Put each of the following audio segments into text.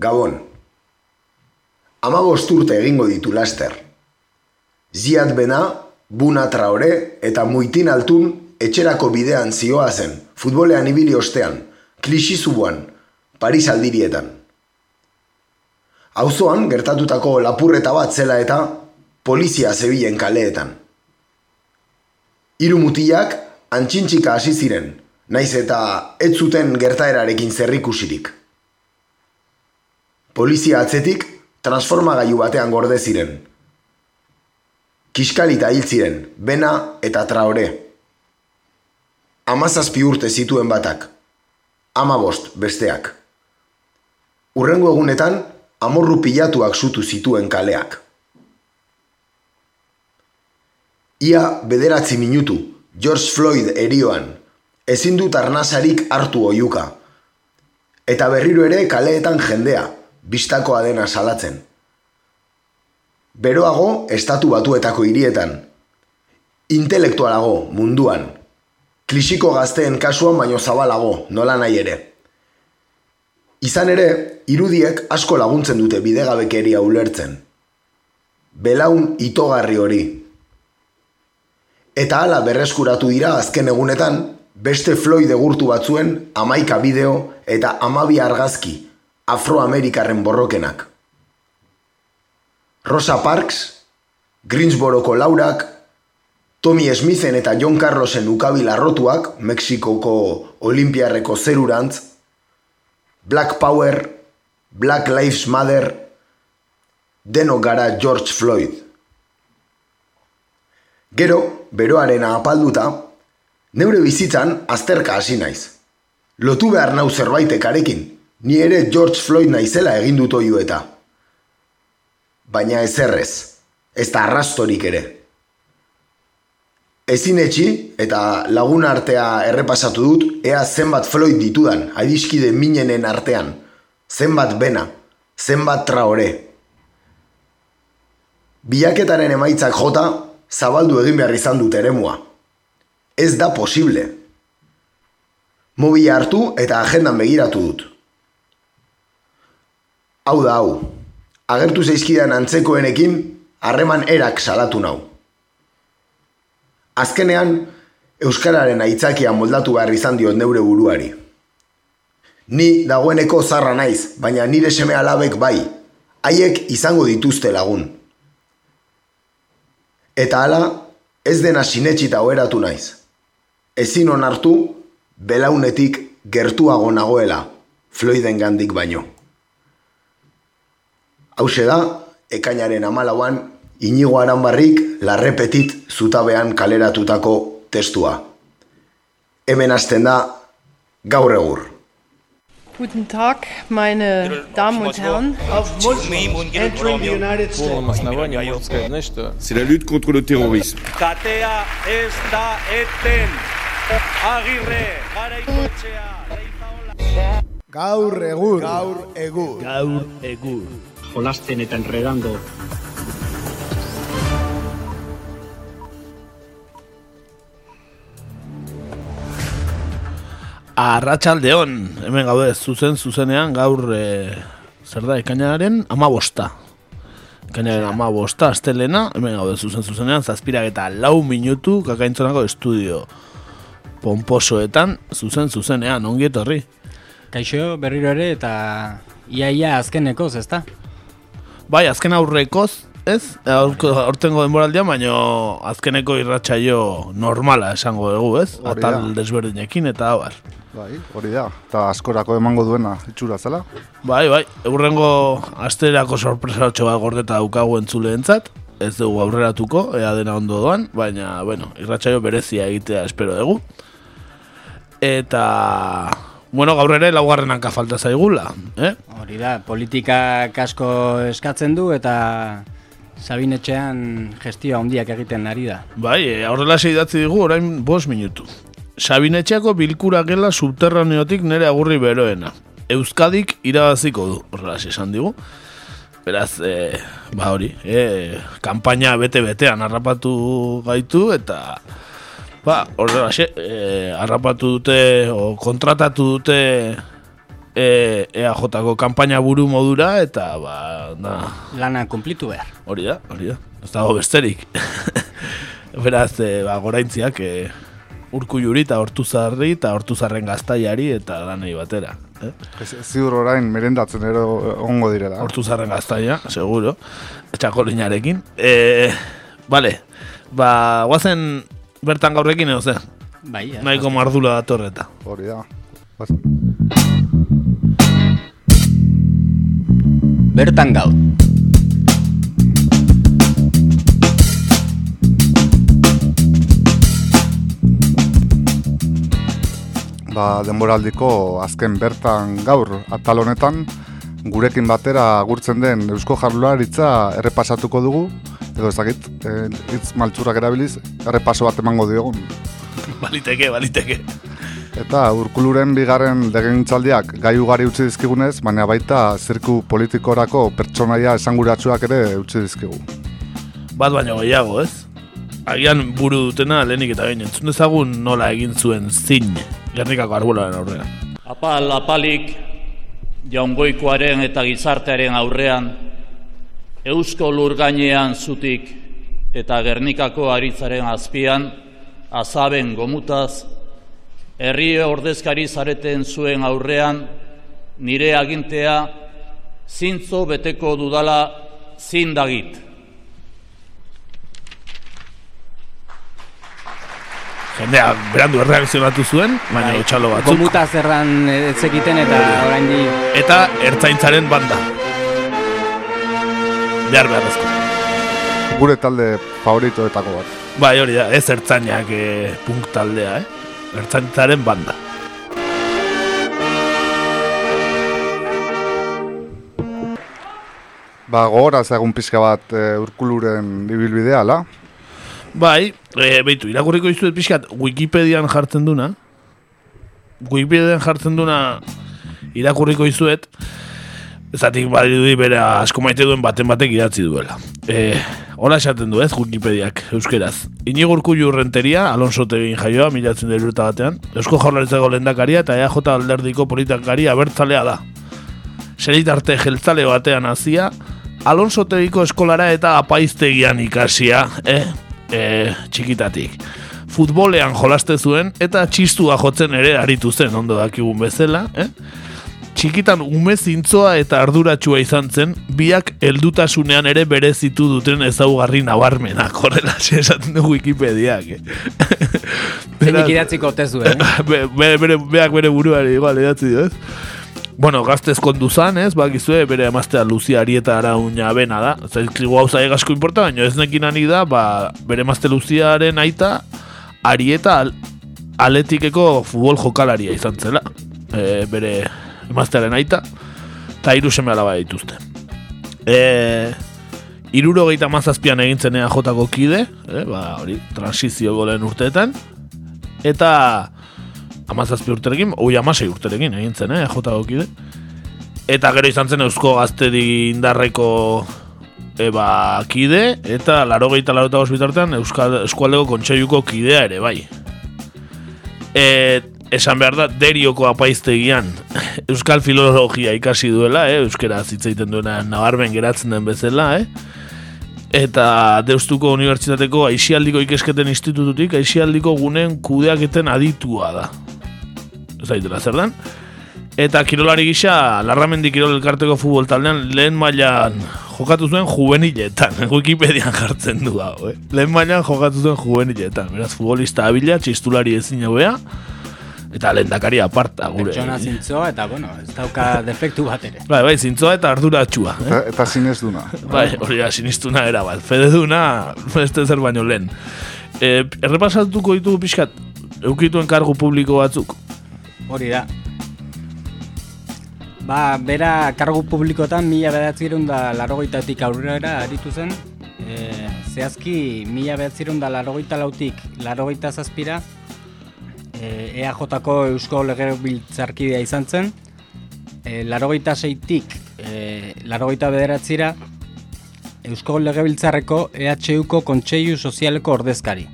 Gabon. Ama urte egingo ditu laster. Ziat bena, buna traore eta muitin altun etxerako bidean zioa zen, futbolean ibili ostean, klixi zubuan, Paris aldirietan. Auzoan gertatutako lapurreta bat zela eta polizia zebilen kaleetan. Hiru mutilak antxintxika hasi ziren, naiz eta ez zuten gertaerarekin zerrikusirik. Polizia atzetik transformagailu batean gorde ziren. Kiskalita hil ziren, bena eta traore. Amazazpi urte zituen batak, ama bost besteak. Urrengo egunetan, amorru pilatuak zutu zituen kaleak. Ia bederatzi minutu, George Floyd erioan, ezin dut arnasarik hartu oiuka. Eta berriro ere kaleetan jendea, bistakoa dena salatzen. Beroago, estatu batuetako hirietan. Intelektualago, munduan. Klisiko gazteen kasuan baino zabalago, nola nahi ere. Izan ere, irudiek asko laguntzen dute bidegabekeria ulertzen. Belaun itogarri hori. Eta hala berreskuratu dira azken egunetan, beste Floyd egurtu batzuen amaika bideo eta amabi argazki afroamerikarren borrokenak. Rosa Parks, Greensboroko laurak, Tommy Smithen eta John Carlosen ukabil arrotuak, Mexikoko olimpiarreko zerurantz, Black Power, Black Lives Matter, deno gara George Floyd. Gero, beroaren apalduta, Neure bizitzan azterka hasi naiz. Lotu behar nau zerbaitek arekin, ni ere George Floyd naizela egin dut oio eta. Baina ez errez, ez da arrastorik ere. Ezin etxi eta lagun artea errepasatu dut ea zenbat Floyd ditudan, adiskide minenen artean, zenbat bena, zenbat traore. Biaketaren emaitzak jota, zabaldu egin behar izan dut eremua ez da posible. Mobi hartu eta agendan begiratu dut. Hau da hau, agertu zeizkidan antzekoenekin, harreman erak salatu nau. Azkenean, Euskararen aitzakia moldatu behar izan diot neure buruari. Ni dagoeneko zarra naiz, baina nire seme alabek bai, haiek izango dituzte lagun. Eta hala, ez dena sinetxita oeratu naiz ezin onartu belaunetik gertuago nagoela Floyden gandik baino. Hauxe da, ekainaren amalauan, inigo aranbarrik larrepetit zutabean kaleratutako testua. Hemen hasten da, gaur egur. Guten Tag, meine Damen und Herren. C'est la lutte contre le terrorisme. Katea ez da eten. Agirre, garaikoetxea, Gaur egur. Gaur egur. Gaur egur. Jolasten eta enredando. Arratxaldeon, hemen gaude, zuzen, zuzenean, gaur, e, zer da, ekainaren, ama bosta. Ekainaren ama bosta, astelena, hemen gaude, zuzen, zuzenean, zazpirak eta lau minutu, kakaintzonako estudio pomposoetan, zuzen zuzenean, ongi etorri. Kaixo, berriro ere, eta iaia azkenekoz, ezta? Bai, azken aurrekoz, ez? Hortengo denboraldia, baino azkeneko irratsaio normala esango dugu, ez? Atal desberdinekin eta abar. Bai, hori da, eta askorako emango duena itxura zela. Bai, bai, eurrengo asterako sorpresatxo bat gordeta daukagu entzuleentzat, ez dugu aurreratuko, ea dena ondo doan, baina, bueno, irratsaio berezia egitea espero dugu. Eta, bueno, gaur ere laugarrenanka falta zaigula, eh? Hori da, politika kasko eskatzen du eta Sabinetxean gestioa handiak egiten ari da. Bai, e, aurrela seidatzi digu orain bos minutu. Sabinetxeako bilkura gela subterraneotik nere agurri beroena. Euskadik irabaziko du, horrela esan digu. Beraz, e, ba hori, e, kampaina bete-betean harrapatu gaitu eta Ba, horre base, e, arrapatu dute, o kontratatu dute e, EAJ-ko kanpaina buru modura, eta ba, da, Lana konplitu behar. hori da, hori da, ez dago besterik. Beraz, e, ba, goraintziak e, urku juri eta hortuzarri eta hortuzarren gaztaiari eta lanei batera. Eh? Ez- Ziur orain merendatzen ero ongo direla. Hortuzarren gaztaia, seguro, txakolinarekin. E, bale, ba, guazen bertan gaurrekin edo ze, Bai, ja. nahiko mardula datorreta. Hori da. Bas- Bertan gaur. Ba, denboraldiko azken bertan gaur atal honetan gurekin batera agurtzen den Eusko Jarlaritza errepasatuko dugu edo ezagit, eh, hitz maltzurrak erabiliz, errepaso bat emango diogun. Baliteke, baliteke. Eta urkuluren bigarren legegintzaldiak gai ugari utzi dizkigunez, baina baita zirku politikorako pertsonaia esanguratsuak ere utzi dizkigu. Bat baino gehiago, ez? Agian buru dutena lehenik eta behin entzun dezagun nola egin zuen zin Gernikako arbolaren aurrean. Apal apalik jaungoikoaren eta gizartearen aurrean Eusko lur gainean zutik eta Gernikako aritzaren azpian azaben gomutaz herri ordezkari zareten zuen aurrean nire agintea zintzo beteko dudala zindagit. Jendea berandu erreakzionatu zuen, baina Bai. otxalo batzuk. Gomuta zerran ez egiten eta orain di... Eta ertzaintzaren banda. Behar beharrezko. Gure talde favoritoetako bat. Bai, hori da, ez ertzainak e, punk taldea, eh? Ertzaintzaren banda. Ba, gogora egun pixka bat e, urkuluren ibilbidea, la? Bai, e, beitu, irakurriko izuet pixkat Wikipedian jartzen duna. Wikipedian jartzen duna irakurriko izuet. Zatik badirudi bere asko maite duen baten batek idatzi duela. E, hola esaten du ez Wikipediak, euskeraz. Inigo Urkullu renteria, Alonso Tegin jaioa, milatzen urta batean. Eusko jaurlaritzako lendakaria eta EAJ alderdiko politikari abertzalea da. Seritarte jeltzale batean hazia, Alonso Tegiko eskolara eta apaiztegian ikasia, eh? E, txikitatik. Futbolean jolaste zuen eta txistua jotzen ere aritu zen ondo dakigun bezala, eh? Txikitan ume zintzoa eta arduratsua izan zen, biak heldutasunean ere berezitu duten ezaugarri nabarmenak, horrela esaten du Wikipediak. Eh? Zeinik idatziko tezu, eh? be, be, bere, beak bere buruari igual idatzi dio, ez? Bueno, gaztez kondu zan, ez, bakizue, bere emaztea Luzia Arieta arauna bena da. Zaizkigu hau zaik asko importa, baina ez nekin ani da, ba, bere emazte Luziaren aita, Arieta al, aletikeko futbol jokalaria izan zela. E, bere emaztearen aita, eta hiru seme alaba dituzte. E, iruro gehieta mazazpian egintzen jotako kide, e, ba, hori, transizio golen urteetan, eta amazazpi urterekin, oi amasei urterekin egin zen, eh, jota kide. Eta gero izan zen Eusko Gaztedi indarreko eba kide, eta laro gehieta laro eta Euskal, Eskualdeko Kontseiluko kidea ere, bai. E, esan behar da, derioko apaiztegian Euskal Filologia ikasi duela, eh, Euskera zitzaiten duena nabarmen geratzen den bezala, eh? Eta Deustuko Unibertsitateko Aixialdiko Ikesketen Institututik Aixialdiko guneen kudeaketen aditua da. Ez daitela zer den. Eta kirolari gisa, Larramendi Kirol Elkarteko futbol taldean lehen mailan jokatu zuen juveniletan. Wikipedian jartzen du hau, eh? Lehen mailan jokatu zuen juveniletan. Beraz, futbolista abila, txistulari ezin hobea, eta lehendakari aparta gure. Pertsona zintzoa eta, bueno, ez dauka defektu bat ere. Bai, bai, zintzoa eta arduratxua. Eh? Eta, eta zinez duna. Bai, hori da, sinistuna era bat. Fede duna, beste zer baino lehen. E, errepasatuko ditugu pixkat, eukituen kargu publiko batzuk. Hori da. Ba, bera kargu publikotan mila bederatzerun da larogeitatik aurrera aritu zen. E, zehazki mila bederatzerun da larogeita lautik larogeita zazpira e, EAJ-ko Eusko Legebiltzarkidea izan zen. E, larogeita seitik e, larogeita bederatzira Eusko Legebiltzarreko EHUko Kontseilu Sozialeko ordezkari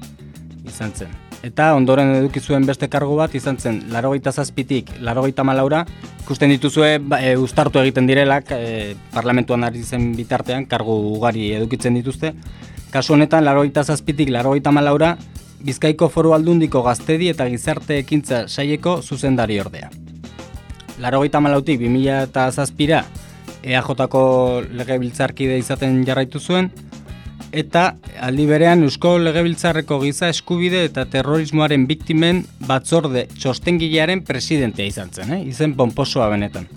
izan zen. eta ondoren eduki zuen beste kargu bat izan zen larogeita zazpitik larogeita malaura ikusten dituzue ba, e, ustartu egiten direlak e, parlamentuan ari zen bitartean kargu ugari edukitzen dituzte kasu honetan larogeita zazpitik larogeita malaura Bizkaiko foru aldundiko gaztedi eta gizarte ekintza saieko zuzendari ordea. Larogeita malautik 2000 eta zazpira EAJ-ko legebiltzarkide izaten jarraitu zuen, eta aldi berean Eusko Legebiltzarreko giza eskubide eta terrorismoaren biktimen batzorde txostengilearen presidentea izan zen, eh? izen pomposoa benetan.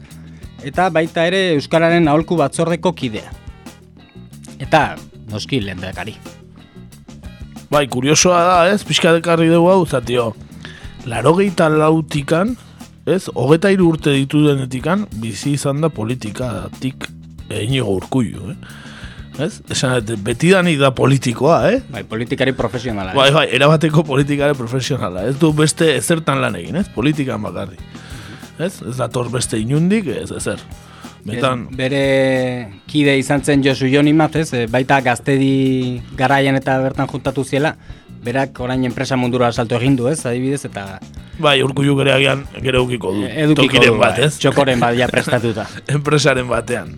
Eta baita ere Euskararen aholku batzordeko kidea. Eta noski lehendakari. Bai, kuriosoa da, ez? Pixka dekarri dugu hau, zatio. Larogeita lautikan, ez? Hogeta hiru urte ditu denetikan, bizi izan da politika, tik inigo urkullu, eh? Ez? Esan, betidanik da politikoa, eh? Bai, politikari profesionala. Bai, bai, erabateko politikari profesionala. Ez du beste ezertan lan egin, ez? Politikan bakarri. Ez? Ez dator beste inundik, ez ezer. Betan... bere kide izan zen Josu Joni ez? E, baita gaztedi garaian eta bertan juntatu ziela, berak orain enpresa mundura salto egin du, ez? Adibidez, eta... Bai, urkullu gere agian gero ukiko du. Edukiko du, bat, bai. ez? Txokoren bat, ja prestatuta. Enpresaren batean.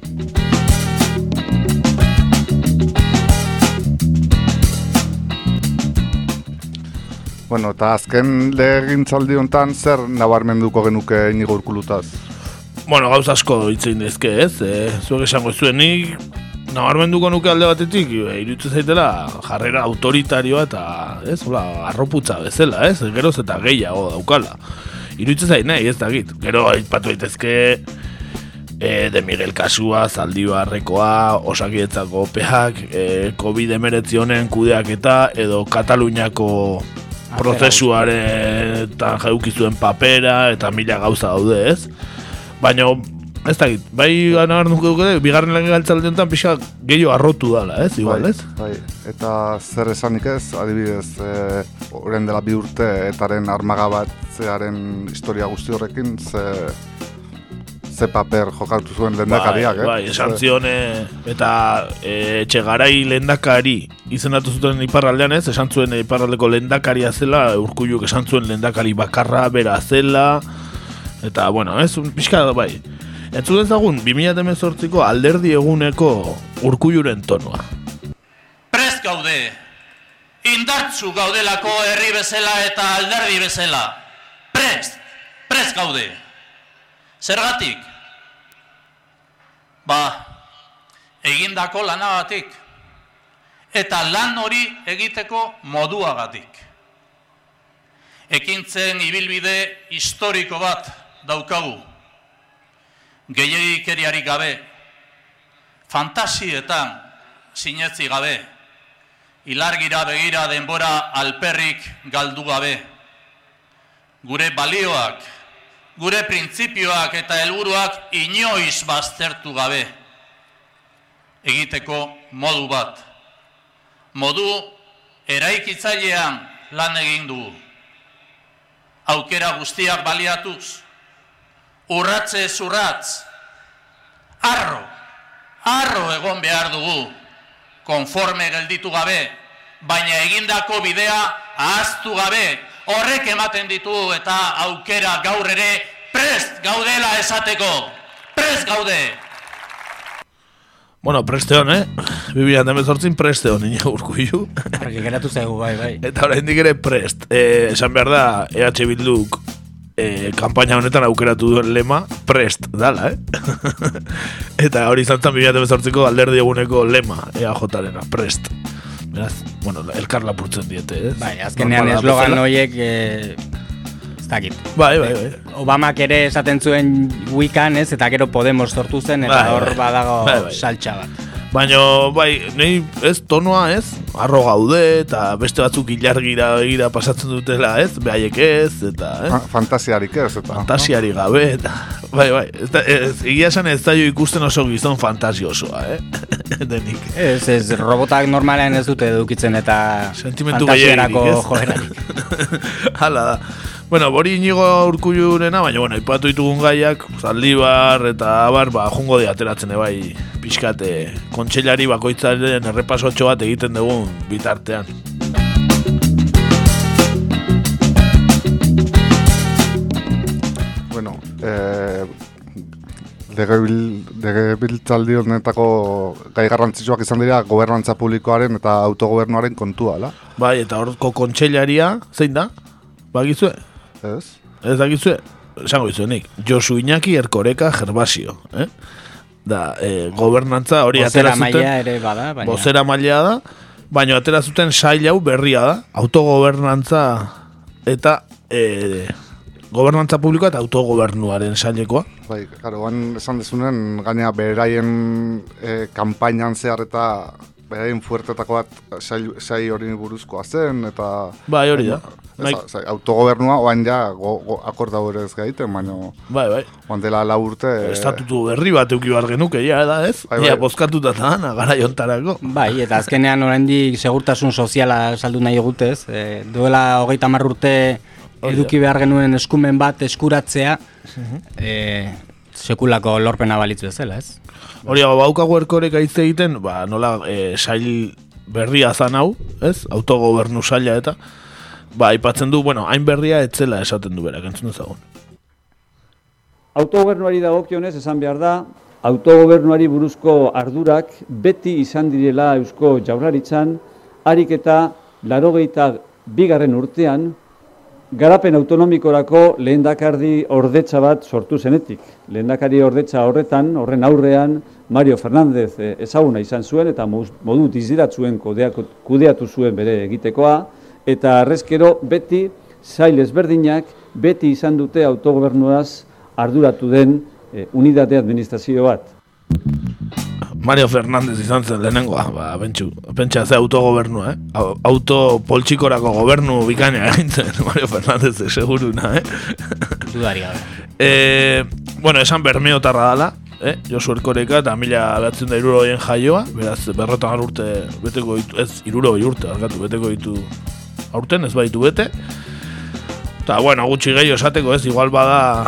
Bueno, eta azken legintzaldi honetan zer nabarmenduko genuke inigo urkulutaz? Bueno, gauz asko hitzein dezke, ez? E, zuek esango zuen nik nabarmenduko nuke alde batetik, e, iruditzen zaitela jarrera autoritarioa eta, ez, hola, arroputza bezala, ez? Geroz eta gehiago daukala. Iruditzen zait nahi, ez dakit. Gero, aipatu daitezke e, de Miguel kasua, zaldibarrekoa, osakietzako peak, e, COVID-19 honen kudeak eta, edo Kataluniako prozesuaren eta jaukizuen papera eta mila gauza daude, ez? Baina, ez da git, bai gana nuke duke, bigarren lan galtzalde honetan pixka gehiago arrotu dala, ez? Igual, bai, ez? Bai, eta zer esanik ez, adibidez, e, oren dela bi urte, etaren armagabatzearen historia guzti horrekin, ze, ze paper jokatu zuen lendakariak, bai, eh? Bai, esan zion, e, eta e, etxegarai lendakari izendatu zuten iparraldean ez, esan zuen iparraldeko lendakaria zela, urkulluk esan zuen lendakari bakarra bera zela, eta, bueno, ez, pixka da, bai. Entzuten zagun, 2018ko alderdi eguneko urkulluren tonua. Prez gaude, indartzu gaudelako herri bezala eta alderdi bezala. Prez, prez gaude. Zergatik? Ba, egindako lanagatik. Eta lan hori egiteko moduagatik. Ekintzen ibilbide historiko bat daukagu. Gehiagikeriarik gabe, fantasietan sinetzi gabe, ilargira begira denbora alperrik galdu gabe, gure balioak, gure printzipioak eta helburuak inoiz baztertu gabe, egiteko modu bat. Modu eraikitzailean lan egin dugu. Aukera guztiak baliatuz, urratze zurratz, arro, arro egon behar dugu, konforme gelditu gabe, baina egindako bidea ahaztu gabe, horrek ematen ditu eta aukera gaur ere prest gaudela esateko, prest gaude. Bueno, preste hon, eh? Bibian demezortzin preste hon, nina urkuiu. Argi geratu zaigu, bai, bai. Eta oraindik ere prest. Eh, esan behar da, EH Bilduk eh, kampaina honetan aukeratu duen lema, prest, dala, eh? Eta hori izan zan 2018ko alderdi eguneko lema, EAJ-arena, prest. Beraz, bueno, elkar lapurtzen diete, eh? Bai, azkenean eslogan horiek, eh, ez dakit. Bai, bai, bai. Obamak ere esaten zuen wikan, ez, eta gero Podemos sortu zen, eta Bai, hor bai. badago Bai, bai. saltxa bat. Baina, bai, nahi, ez, tonua, ez, arro gaude, eta beste batzuk ilargira begira pasatzen dutela, ez, behaiek ez, eta, eh? Fa- Fantasiarik ez, eta... Fantasiari gabe, eta, bai, bai, ez, ez, egia esan ez da jo ikusten oso gizon fantasiosoa, eh? Denik. Ez, ez, robotak normalean ez dute edukitzen eta Sentimentu fantasiarako gehiagirik, joerarik. Hala da. Bueno, bori inigo urkulurena, baina, bueno, ipatu ditugun gaiak, zaldibar eta abar, ba, jungo de ateratzen ebai pixkate kontxelari bakoitzaren errepasotxo bat egiten dugun bitartean. Bueno, eh, legebiltzaldi honetako gai garrantzitsuak izan dira gobernantza publikoaren eta autogobernuaren kontua, la? Bai, eta horko kontxelaria, zein da? Bagizue? Ez? Ez dakizue? Esango izuenik, Josu Iñaki Erkoreka Gervasio, eh? Da, e, gobernantza hori Bozera atera zuten. maila ere bada, baina... Bozera maila da, baina atera zuten sail hau berria da, autogobernantza eta e, gobernantza publikoa eta autogobernuaren sailekoa. Bai, claro, guan esan dezunen, gaina beraien e, kanpainan zehar eta beraien fuertetako bat sai, sai hori buruzkoa zen, eta... Bai, hori da. Ez, zai, autogobernua, oain ja, go, go, akordau ere ez gaiten, baina... Bai, bai. Oan dela lau urte... Estatutu berri bat euki behar genuke, ja, da, ez? Bai, Ja, bai. bozkatuta da, gara jontarako. Bai, eta azkenean oraindik segurtasun soziala saldu nahi gutez. E, duela hogeita hamar urte eduki behar genuen eskumen bat eskuratzea, e, sekulako lorpena balitzu bezala, ez? Hori hau baukagu erkorek aitze egiten, ba, nola e, sail berria zan hau, ez? Autogobernu saila eta, ba, aipatzen du, bueno, hain berria etzela esaten du berak, entzun ezagun. Autogobernuari dagokionez esan behar da, autogobernuari buruzko ardurak beti izan direla Eusko Jaurlaritzan, harik eta larogeita bigarren urtean, garapen autonomikorako lehendakardi ordetza bat sortu zenetik. Lehendakari ordetza horretan, horren aurrean, Mario Fernández eh, ezaguna izan zuen eta modu diziratzuen kudeatu zuen bere egitekoa, eta arrezkero beti sail ezberdinak beti izan dute autogobernuaz arduratu den eh, unidade administrazio bat. Mario Fernández izan zen lehenengoa, ba, bentsu, pentsa ze autogobernua, eh? Au- Auto poltsikorako gobernu bikaina egin zen Mario Fernández seguruna, eh? Dudari gabe. E, bueno, esan bermeotarra dala, eh? Josu Erkoreka eta mila behatzen da iruroien jaioa, beraz, berrotan urte beteko ditu, ez, iruroi urte, argatu, beteko ditu aurten, ez baitu bete. Eta, bueno, gutxi gehiago esateko, ez, igual bada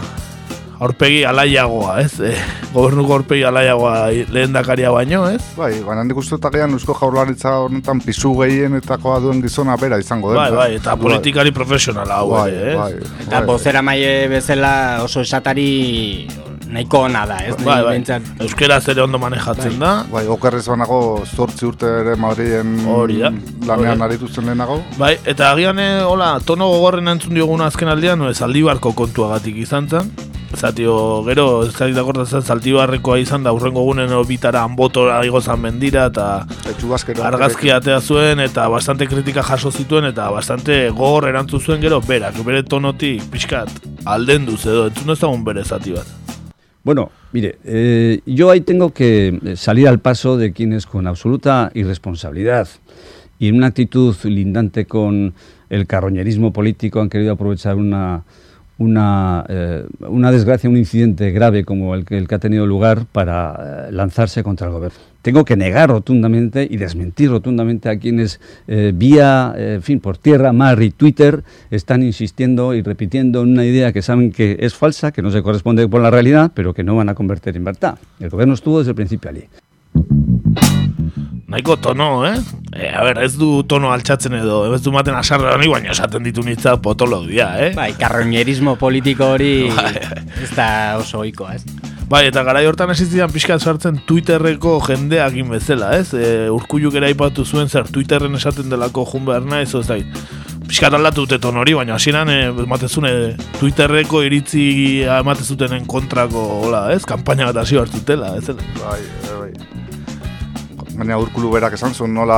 aurpegi alaiagoa, ez? E, gobernuko aurpegi alaiagoa lehendakaria baino, ez? Bai, baina handik uste eta gehan Eusko Jaurlaritza honetan pisu gehienetakoa duen gizona bera izango den. Bai, bai, eta politikari profesionala hau, Bai, ere, ez? bai. Eta bozera maile bezala oso esatari nahiko ona da, ez? Bai, bai. Behintzat, Euskera ere ondo manejatzen da. Bai, okerrez banago zortzi urte ere Madriden Hori da. lanean Hori. aritu zen lehenago. Bai, eta agian, eh, hola, tono gogorren entzun dioguna azken aldean, no, zaldibarko kontuagatik izan zen. Zatio, gero, ez dakit akordatzen, zaldibarrekoa izan da, urrengo gunen bitara anbotora igozan mendira, eta argazki atea zuen, eta bastante kritika jaso zituen, eta bastante gogor erantzun zuen gero, berak, bere tonotik, pixkat, alden duz edo, entzun ezagun bere zati bat. Bueno, mire, eh, yo ahí tengo que salir al paso de quienes con absoluta irresponsabilidad y en una actitud lindante con el carroñerismo político han querido aprovechar una, una, eh, una desgracia, un incidente grave como el que, ha tenido lugar para eh, lanzarse contra el gobierno. Tengo que negar rotundamente y desmentir rotundamente a quienes eh, vía, fin, por tierra, mar y Twitter están insistiendo y repitiendo en una idea que saben que es falsa, que no se corresponde con la realidad, pero que no van a convertir en verdad. El gobierno estuvo desde el principio allí. Nahiko tono, eh? e, a ber, ez du tono altxatzen edo, ez du maten asarra honi, baina esaten ditu nitza potolog dia, eh? bai, karroñerismo politiko hori ez da oso ohikoa, ez? Bai, eta garai hortan hasi zidan pixkat sartzen Twitterreko jendeakin bezala, ez? E, urkulluk ere aipatu zuen zer Twitterren esaten delako jun behar naiz, ez da, pixkat aldatu dute ton hori, baina hasieran e, ematezune Twitterreko iritzi ematezutenen kontrako, hola, ez? Kampaina bat hasi hartutela, ez? Bai, eh, bai. Baina urkulu berak esan zuen nola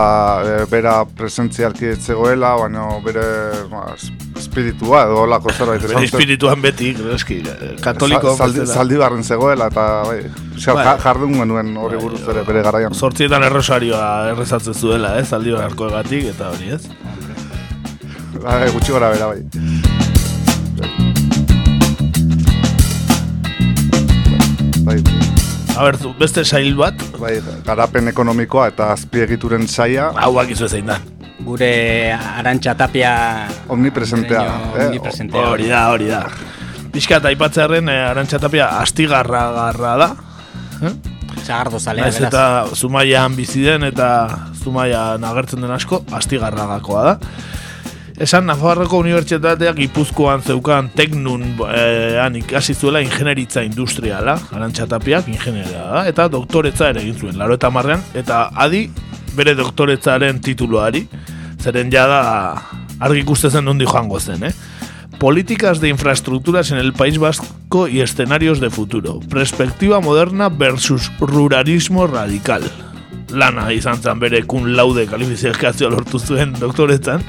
e, bera presentzialki ez zegoela, baina bere ba, es- espiritua edo holako zerbait esan Bere zuen. espirituan beti, eski, katoliko Sa- zaldi, bezala. zaldibarren zegoela eta bai, Bai. ja- jardun genuen hori buruz ere bere garaian. Zortzietan errosarioa errezatzen zuela, ez? Aldi barko egatik, eta hori, ez? Bai, gutxi gora bera bai. Bai, A ber, zu, beste sail bat, bai, garapen ekonomikoa eta azpiegituren saia hau bakizu zein da. Gure arantxa tapia omnipresentea. Diseño omnipresentea. Hori da, hori da. Piskat aipatzearen eh, arantxatapia astigarra garra da. Eh? Sagardo zalea, beraz. eta Zumaian bizi den eta Zumaian agertzen den asko astigarragakoa da. Esan Nafarroko Unibertsitateak Gipuzkoan zeukan teknun eh, han ikasi zuela ingenieritza industriala, arantxatapiak ingenieria da, eta doktoretza ere egin zuen, laro eta marrean, eta adi bere doktoretzaren tituluari, zeren jada argi ikusten nondi joango zen, eh? Políticas de infraestructuras en el País Vasco y escenarios de futuro. Perspectiva moderna versus ruralismo radical. Lana izan zen bere kun laude kalifikazioa lortu zuen doktoretzan.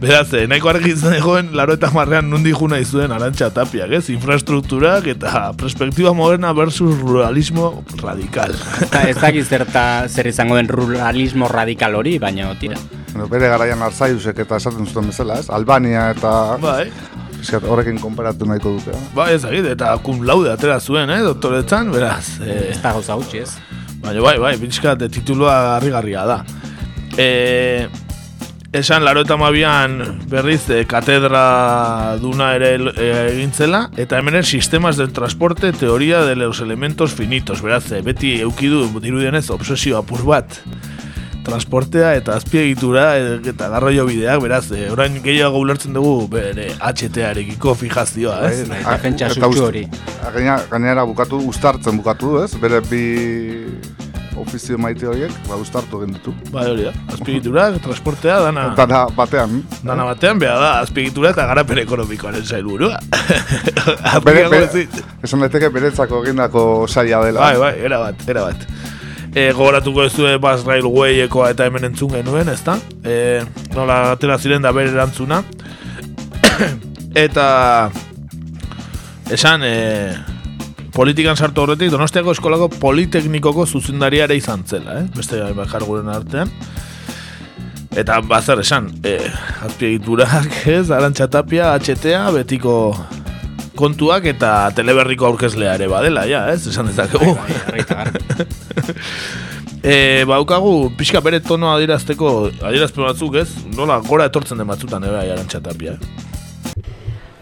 Beraz, eh, nahiko argi izan egoen, laro eta marrean nundi juna izuen arantxa tapiak, ez? Infrastrukturak eta perspektiba moderna versus ruralismo radical. Eta ez dakiz zerta zer izango den ruralismo radikal hori, baina tira. Bueno, bere garaian arzaiusek eta esaten zuten bezala, ez? Albania eta... Bai. Fiskat, horrekin konparatu nahiko dute. eh? Bai, ez dakit, eta cum laude atera zuen, eh, doktoretzan, beraz. Eh, Ez da gauza gutxi, ez? Baina bai, bai, pixkat eh, titulua harrigarria da. E, esan, laro eta mabian berriz e, katedra duna ere egintzela, eta hemen sistemas de transporte teoria de los elementos finitos, beraz, e, beti eukidu dirudienez obsesio apur bat transportea eta azpiegitura e, eta garraio bideak, beraz, e, orain gehiago ulertzen dugu bere HT-arekiko fijazioa, ez? Bai, defentsa Eta hori. Gainera, gainera bukatu, ustartzen bukatu du, ez? Bere bi ofizio maite horiek, ba, ustartu egin ditu. Bai, hori da. Azpiegitura, transportea, dana... Dana batean. Dana batean, beha da, azpiegitura eta garapen ekonomikoaren zailburua. Bere, bere, esan daiteke beretzako egindako saia dela. Bai, bai, era bat, era bat. E, gogoratuko ez duen Bas Railwayekoa eta hemen entzun genuen, ezta? E, nola atera ziren da bere erantzuna. eta esan, e, politikan sartu horretik, Donostiako eskolako politeknikoko zuzendaria ere izan zela, eh? beste bakar guren artean. Eta bazer esan, e, azpiegiturak, ez, arantxatapia, HTA, betiko kontuak eta teleberriko aurkezlea ere badela, ja, ez, esan dezakegu. e, baukagu, pixka bere tonoa adierazteko, adierazpen batzuk, ez, nola gora etortzen den batzutan bai arantxatapia. Eh?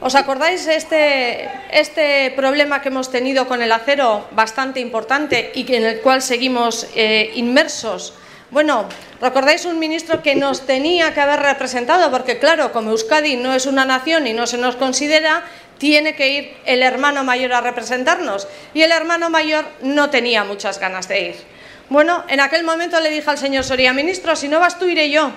¿Os acordáis este, este problema que hemos tenido con el acero bastante importante y en el cual seguimos eh, inmersos? Bueno, ¿recordáis un ministro que nos tenía que haber representado? Porque claro, como Euskadi no es una nación y no se nos considera, tiene que ir el hermano mayor a representarnos. Y el hermano mayor no tenía muchas ganas de ir. Bueno, en aquel momento le dije al señor Soria, ministro, si no vas tú, iré yo.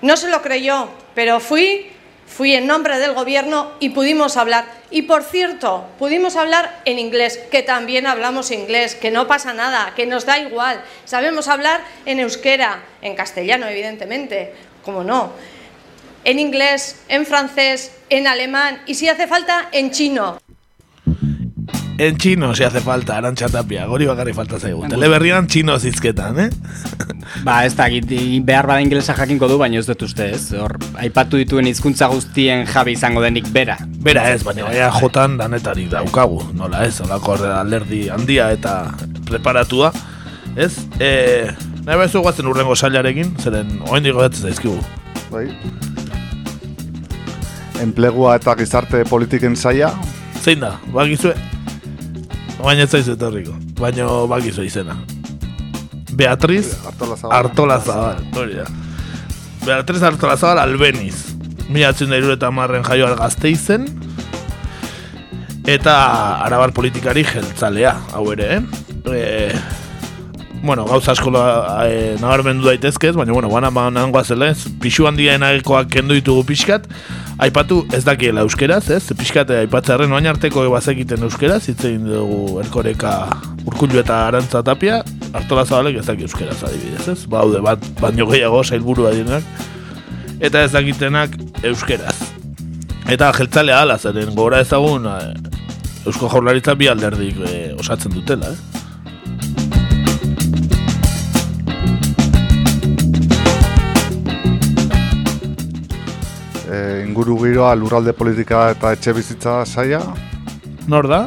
No se lo creyó, pero fui, fui en nombre del gobierno y pudimos hablar. Y por cierto, pudimos hablar en inglés, que también hablamos inglés, que no pasa nada, que nos da igual. Sabemos hablar en euskera, en castellano, evidentemente, como no. En inglés, en francés, en alemán y si hace falta, en chino. En chino, si hace falta, arantxatapia, gori bakarri falta zaigu. Teleberrian chino zizketan, eh? Ba, ez da, behar bada ingelesa jakinko du, baina ez dut uste, ez? Hor, aipatu dituen hizkuntza guztien jabe izango denik bera. Bera ez, baina baina jotan danetarik daukagu, nola ez, olako alderdi handia eta preparatua, ez? E, nahi bezu guazen urrengo sailarekin, zeren oen digo ez zaizkigu. Bai. Enplegua eta gizarte politiken saia. Zein da, bakizue? Baina ez zaizu etorriko, baina bakizue izena. Beatriz Artolazabal. Artolazabal, hori da. Beatriz Artolazabal albeniz. Milatzen da eta marren jaioa gazteizen. Eta arabar politikari jeltzalea, hau ere, eh? E, bueno, gauza asko e, nabarmendu daitezkez, baina, bueno, bana banan goazela, ez? Pixu handienakoak kendu ditugu pixkat, aipatu ez dakiela euskeraz, ez? Pixkat eh, aipatzearen oain arteko bazekiten euskeraz, hitz egin dugu erkoreka urkullu eta arantza tapia, hartola zabalek ez daki euskeraz adibidez, ez? Baude bat, baino gehiago sailburua direnak, eta ez dakitenak euskeraz. Eta jeltzalea ala, zeren gora ezagun eh, Eusko Jaurlaritza bi alderdik eh, osatzen dutela, eh? Inguru giroa lurralde politika eta etxe bizitza saia. Nor da?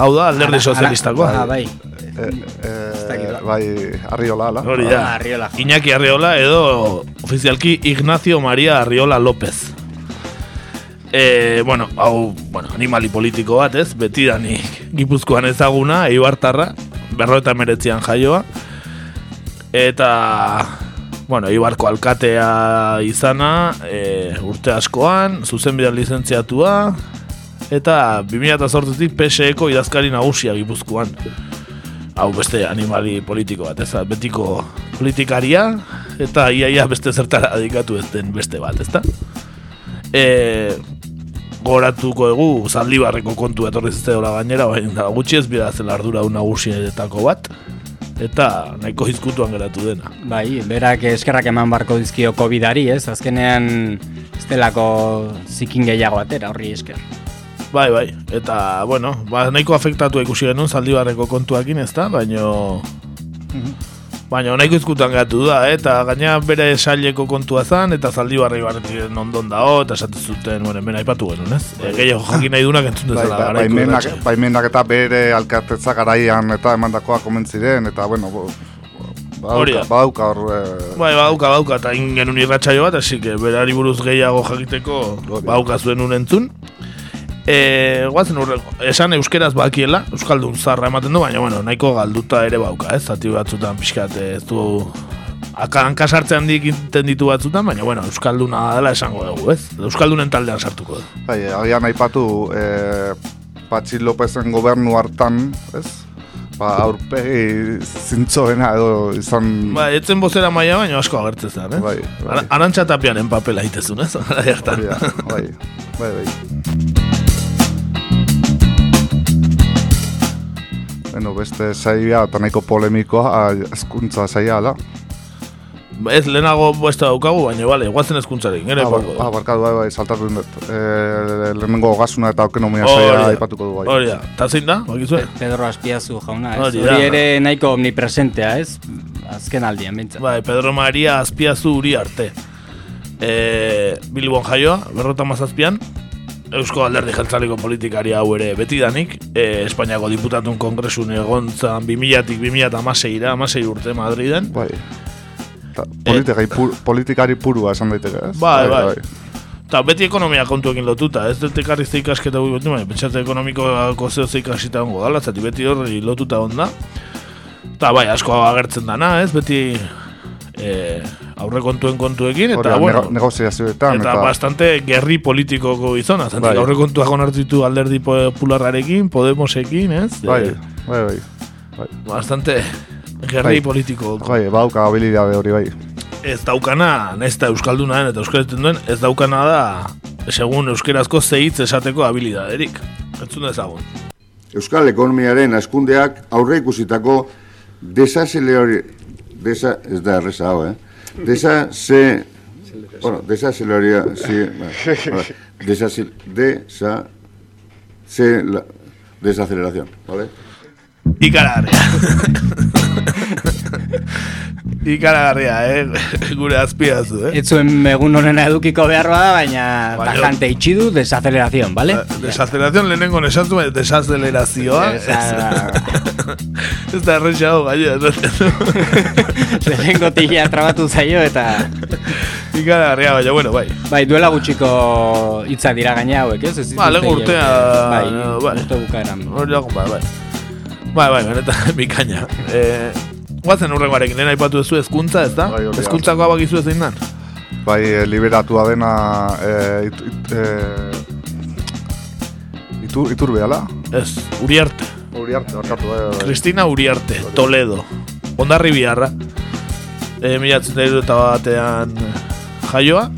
Hau da, alderdi sozialistakoa. Ah, bai. E, e, bai, Arriola, ala. Hori da. Ah, Arriola. Iñaki Arriola edo ofizialki Ignacio Maria Arriola López. E, bueno, hau, bueno, animali politiko bat, ez? Betidanik Gipuzkoan ezaguna, Eibartarra, berro eta meretzian jaioa. Eta, bueno, Ibarko alkatea izana, e, urte askoan, zuzenbide lizentziatua, eta 2008tik PSEko idazkari nagusia gipuzkoan. Hau beste animali politiko bat, ez betiko politikaria, eta iaia beste zertara adikatu ez den beste bat, ezta? E, goratuko egu zaldibarreko kontu etorri zizteola gainera, baina gutxi ez bida zela ardura un nagusietako bat, eta nahiko hizkutuan geratu dena. Bai, berak eskerrak eman barko dizkio COVID-ari, ez? Azkenean ez delako zikin gehiago atera horri esker. Bai, bai, eta, bueno, ba, nahiko afektatu ikusi genuen zaldibarreko kontuakin, ez da, baino... Baina nahiko izkutan gatu da, eh? eta gaina bere saileko kontua zan, eta zaldi barri barretiren ondon dao, eta esatu zuten, bueno, hemen aipatu genuen, ez? E, Gehiago jakin nahi dunak entzun bai, dezala. Bai, baimenak, baimenak eta bere alkatetza garaian eta emandakoa komentziren, eta bueno, bo, Badauka, badauka hor... Eh... Bai, badauka, badauka, eta ingen irratxaio bat, así que berari buruz gehiago jakiteko badauka zuen unentzun. E, guazen urreko, esan euskeraz bakiela, euskaldun zarra ematen du, baina bueno, nahiko galduta ere bauka, ez? Zati batzutan pixkat ez du hankasartzean dik ditu batzutan, baina bueno, euskalduna dela esango dugu, ez? Euskaldunen taldean sartuko du. Bai, agian aipatu e, Patxi Lopezen gobernu hartan, ez? Ba, aurpegi zintzoena edo izan... Ba, etzen bozera maia baina asko agertzen zen, eh? Bai, bai. Arantxa tapianen papela itezun, ez? bai, bai, bai. Bueno, beste saia eta nahiko polemikoa, eskuntza saia da. Ez lehenago beste daukagu, baina bale, guazen eskuntzarik, ere ah, ah, barkatu, bai, bai, saltatu dut. E, lehenengo gasuna eta okenomia saia aipatuko du, bai. Hori da, eta zein da, bakizue? Pedro Aspiazu jauna, ez? Hori ere nahiko omnipresentea, ez? Azken aldian, bintza. Bai, Pedro Maria Aspiazu uri arte. E, Bilbon jaioa, berrota mazazpian, Eusko Alderdi Jeltzaliko politikari hau ere beti danik, e, Espainiako diputatun kongresun egon zan 2000-tik 2000-amasei amasei urte Madriden. Bai. Ta, politika, pur, politikari purua esan daiteke, ez? Bai, bai. bai. Ta beti ekonomia kontuekin lotuta, ez dut ekarri ikasketa gui beti, bai, pentsate ekonomiko zeo zeikasita ongo dala, zati beti horri lotuta onda. Ta bai, asko agertzen dana, ez? Beti e, aurre kontuen kontuekin eta Hora, bueno, negoziazioetan eta, eta bastante gerri politikoko izona, bai. aurre kontuak onartitu alderdi popularrarekin, Podemosekin, ez? Bai, bai, bai. bai. Bastante gerri bai. politiko. Bai, bauka habilidade hori bai. Ez daukana, ez da euskalduna eta euskaletzen duen, ez daukana da, segun euskerazko zehitz esateko habilidaderik. Entzun ezagun. Euskal ekonomiaren askundeak aurre ikusitako desazeleri... Desa, ez da erreza hau, eh? Desa se... Bueno, desacelería, sí, bueno, desacel, desa, se, la, desaceleración, ¿vale? Ikaragarria. Ikaragarria, eh? Gure azpiazu, eh? Ez zuen egun honena edukiko behar bada, baina bastante itxidu desaceleración, ¿vale? Desaceleración lehenengo nesatu, desacelerazioa. Ez da errexago gaio. lehenengo tila trabatu zaio eta... Ikaragarria, baina, bueno, bai. Bai, duela gutxiko hitza dira gaina hauek, ez? Ba, lehen urtea... Bai, bai. urte bukaeran. Hori bai, bai. Bai, bai, benetan bikaina. Eh, guazen urrengoarekin, lehen aipatu duzu ezkuntza, ez da? Bai, Ezkuntzako abak izu ezin dan? Bai, e, liberatua dena e, it, it, e, itur, itur behala? Ez, Uriarte. Uriarte, barkatu, bai, bai. Cristina Uriarte, Toledo. Ondarri biharra. E, Milatzen eta batean jaioa.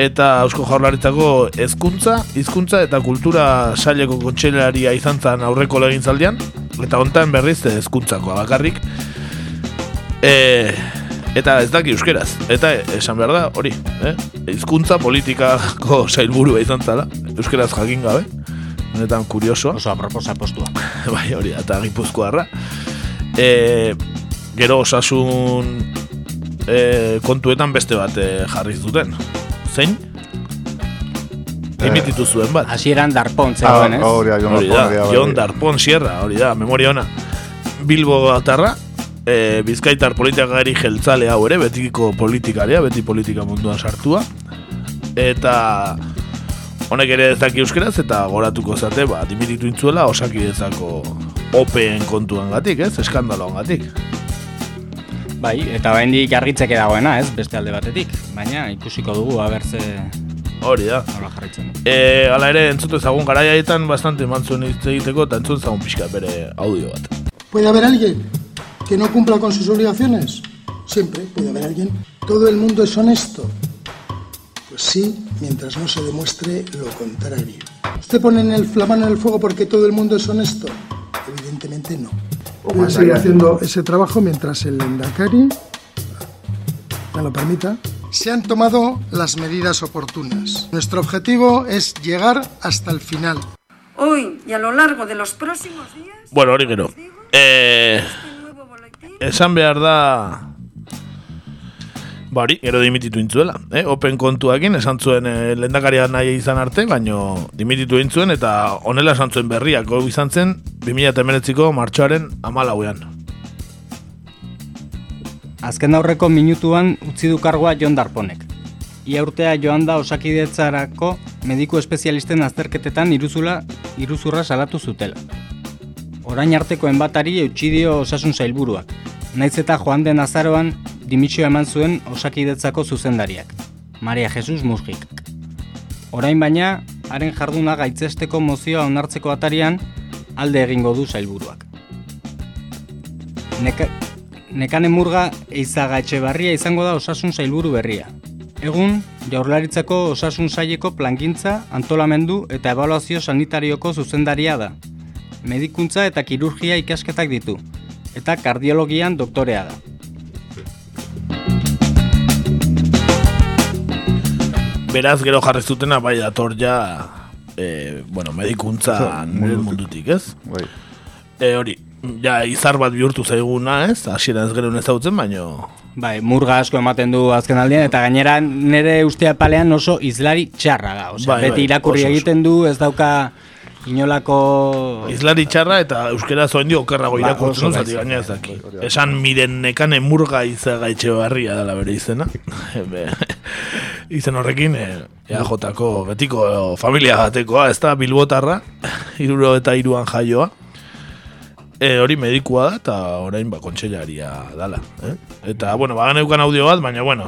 Eta Eusko Jaurlaritzako hezkuntza, hizkuntza eta kultura saileko kontseilaria izan zen aurreko legintzaldian eta hontan berriz hezkuntzako bakarrik. E, eta ez daki euskeraz. Eta esan behar da, hori, eh? hizkuntza politikako sailburua izan zala, euskeraz jakin gabe. Honetan kurioso. Oso aproposa postua. bai, hori, eta gipuzkoarra. E, gero osasun e, kontuetan beste bat e, jarri zuten. Zein? Emititu zuen bat. Hasieran Darpon zegoen, ez? Hori da, Jon Darpon Sierra, hori da, memoria ona. Bilbo atarra, e, bizkaitar politikari jeltzale hau ere, betiko politikaria, beti politika munduan sartua. Eta honek ere ez daki euskeraz, eta goratuko zate, ba, dimititu intzuela, osaki ezako opeen kontuan gatik, ez? Eskandaloan gatik. Bai, eta oraindik argitzeke dagoena, ez, beste alde batetik. Baina ikusiko dugu abertze Hori da. nola jarraitzen. du. E, ala ere, entzute ezagun garaiaetan bastante mantzuen hitz egiteko eta entzun ezagun pixka bere audio bat. ¿Puede haber alguien que no cumpla con sus obligaciones? Siempre puede haber alguien. ¿Todo el mundo es honesto? Pues sí, mientras no se demuestre lo contrario. ¿Usted pone en el, la mano en el fuego porque todo el mundo es honesto? Evidentemente no. Voy a más seguir haciendo ese trabajo mientras el Endacari, me lo permita, se han tomado las medidas oportunas. Nuestro objetivo es llegar hasta el final. Hoy y a lo largo de los próximos días Bueno, hori gero. E, esan behar da... Ba hori, gero dimititu intzuela. Eh? Open kontuakin esan zuen eh, lehendakaria nahi izan arte, baino dimititu intzuen eta honela esan zuen berriak. Hau izan zen 2008ko martxoaren amalauean. Azken aurreko minutuan utzi du kargoa Jon Darponek. Ia urtea joan da osakidetzarako mediku espezialisten azterketetan iruzula, iruzurra salatu zutela. Orain artekoen batari eutxi dio osasun sailburuak. Naiz eta joan den azaroan dimisio eman zuen osakidetzako zuzendariak. Maria Jesus Musgik. Orain baina, haren jarduna gaitzesteko mozioa onartzeko atarian alde egingo du sailburuak. Neka, Nekane Murga eizaga etxebarria izango da osasun sailburu berria. Egun, jaurlaritzako osasun saileko plangintza, antolamendu eta ebaluazio sanitarioko zuzendaria da. Medikuntza eta kirurgia ikasketak ditu, eta kardiologian doktorea da. Beraz, gero jarri zutena bai dator ja e, bueno, medikuntza nire mundutik, ez? Bai. E, hori, ja izar bat bihurtu zaiguna, ez? Hasieran ez gero ezagutzen, baino Bai, murga asko ematen du azken aldian, eta gainera nire ustea palean oso izlari txarra da. Osea, Bai, beti bai, irakurri oso, oso. egiten du, ez dauka inolako... Izlari txarra eta euskera zoen dio okerrago Ba, irakurtzen oso du, zati gaina ez daki. Esan miren nekane murga izaga etxe barria dela bere izena. Izen horrekin, e, EAJ-ko betiko e, familia batekoa, ez da Bilbotarra, iruro eta iruan jaioa. E, hori medikua da eta orain ba kontseilaria dala. Eh? Eta, bueno, bagan eukan audio bat, baina, bueno,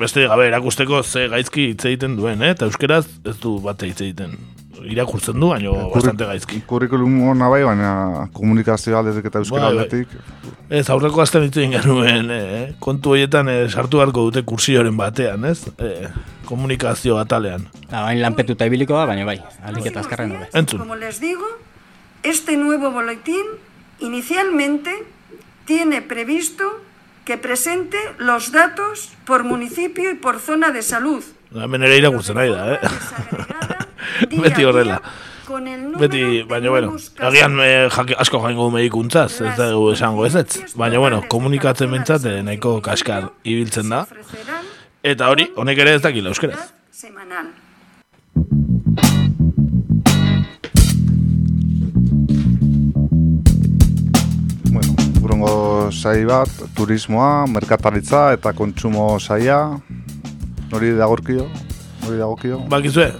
beste gabe erakusteko ze gaizki hitz egiten duen, eh? eta euskeraz ez du bate hitz egiten. Irakurtzen du, baina bastante gaizki. Kurrikulum hona bai, baina komunikazio aldetik eta euskara Bai, bai. aldetik. Ez, aurreko azten hitz egin genuen, eh? kontu horietan eh, sartu beharko dute kursioren batean, ez? Eh, komunikazio atalean. Da, bain lanpetuta ibiliko da, baina bai, aldik eta azkarren hobe. Entzun. Como les digo, este nuevo boletín inicialmente tiene previsto que presente los datos por municipio y por zona de salud. Hemen ere irakurtzen nahi da, eh? Beti horrela. Con el número Beti, baina bueno, agian eh, jake, asko jaingo du medikuntzaz, ez da esango ez ez. Baina bueno, komunikatzen mentzat eh, nahiko kaskar ibiltzen da. Eta hori, honek ere ez dakila euskeraz. semanal. Bueno, urrengo sai bat, turismoa, merkataritza eta kontsumo saia. Nori dagorkio? Nori dagokio? Bakizue?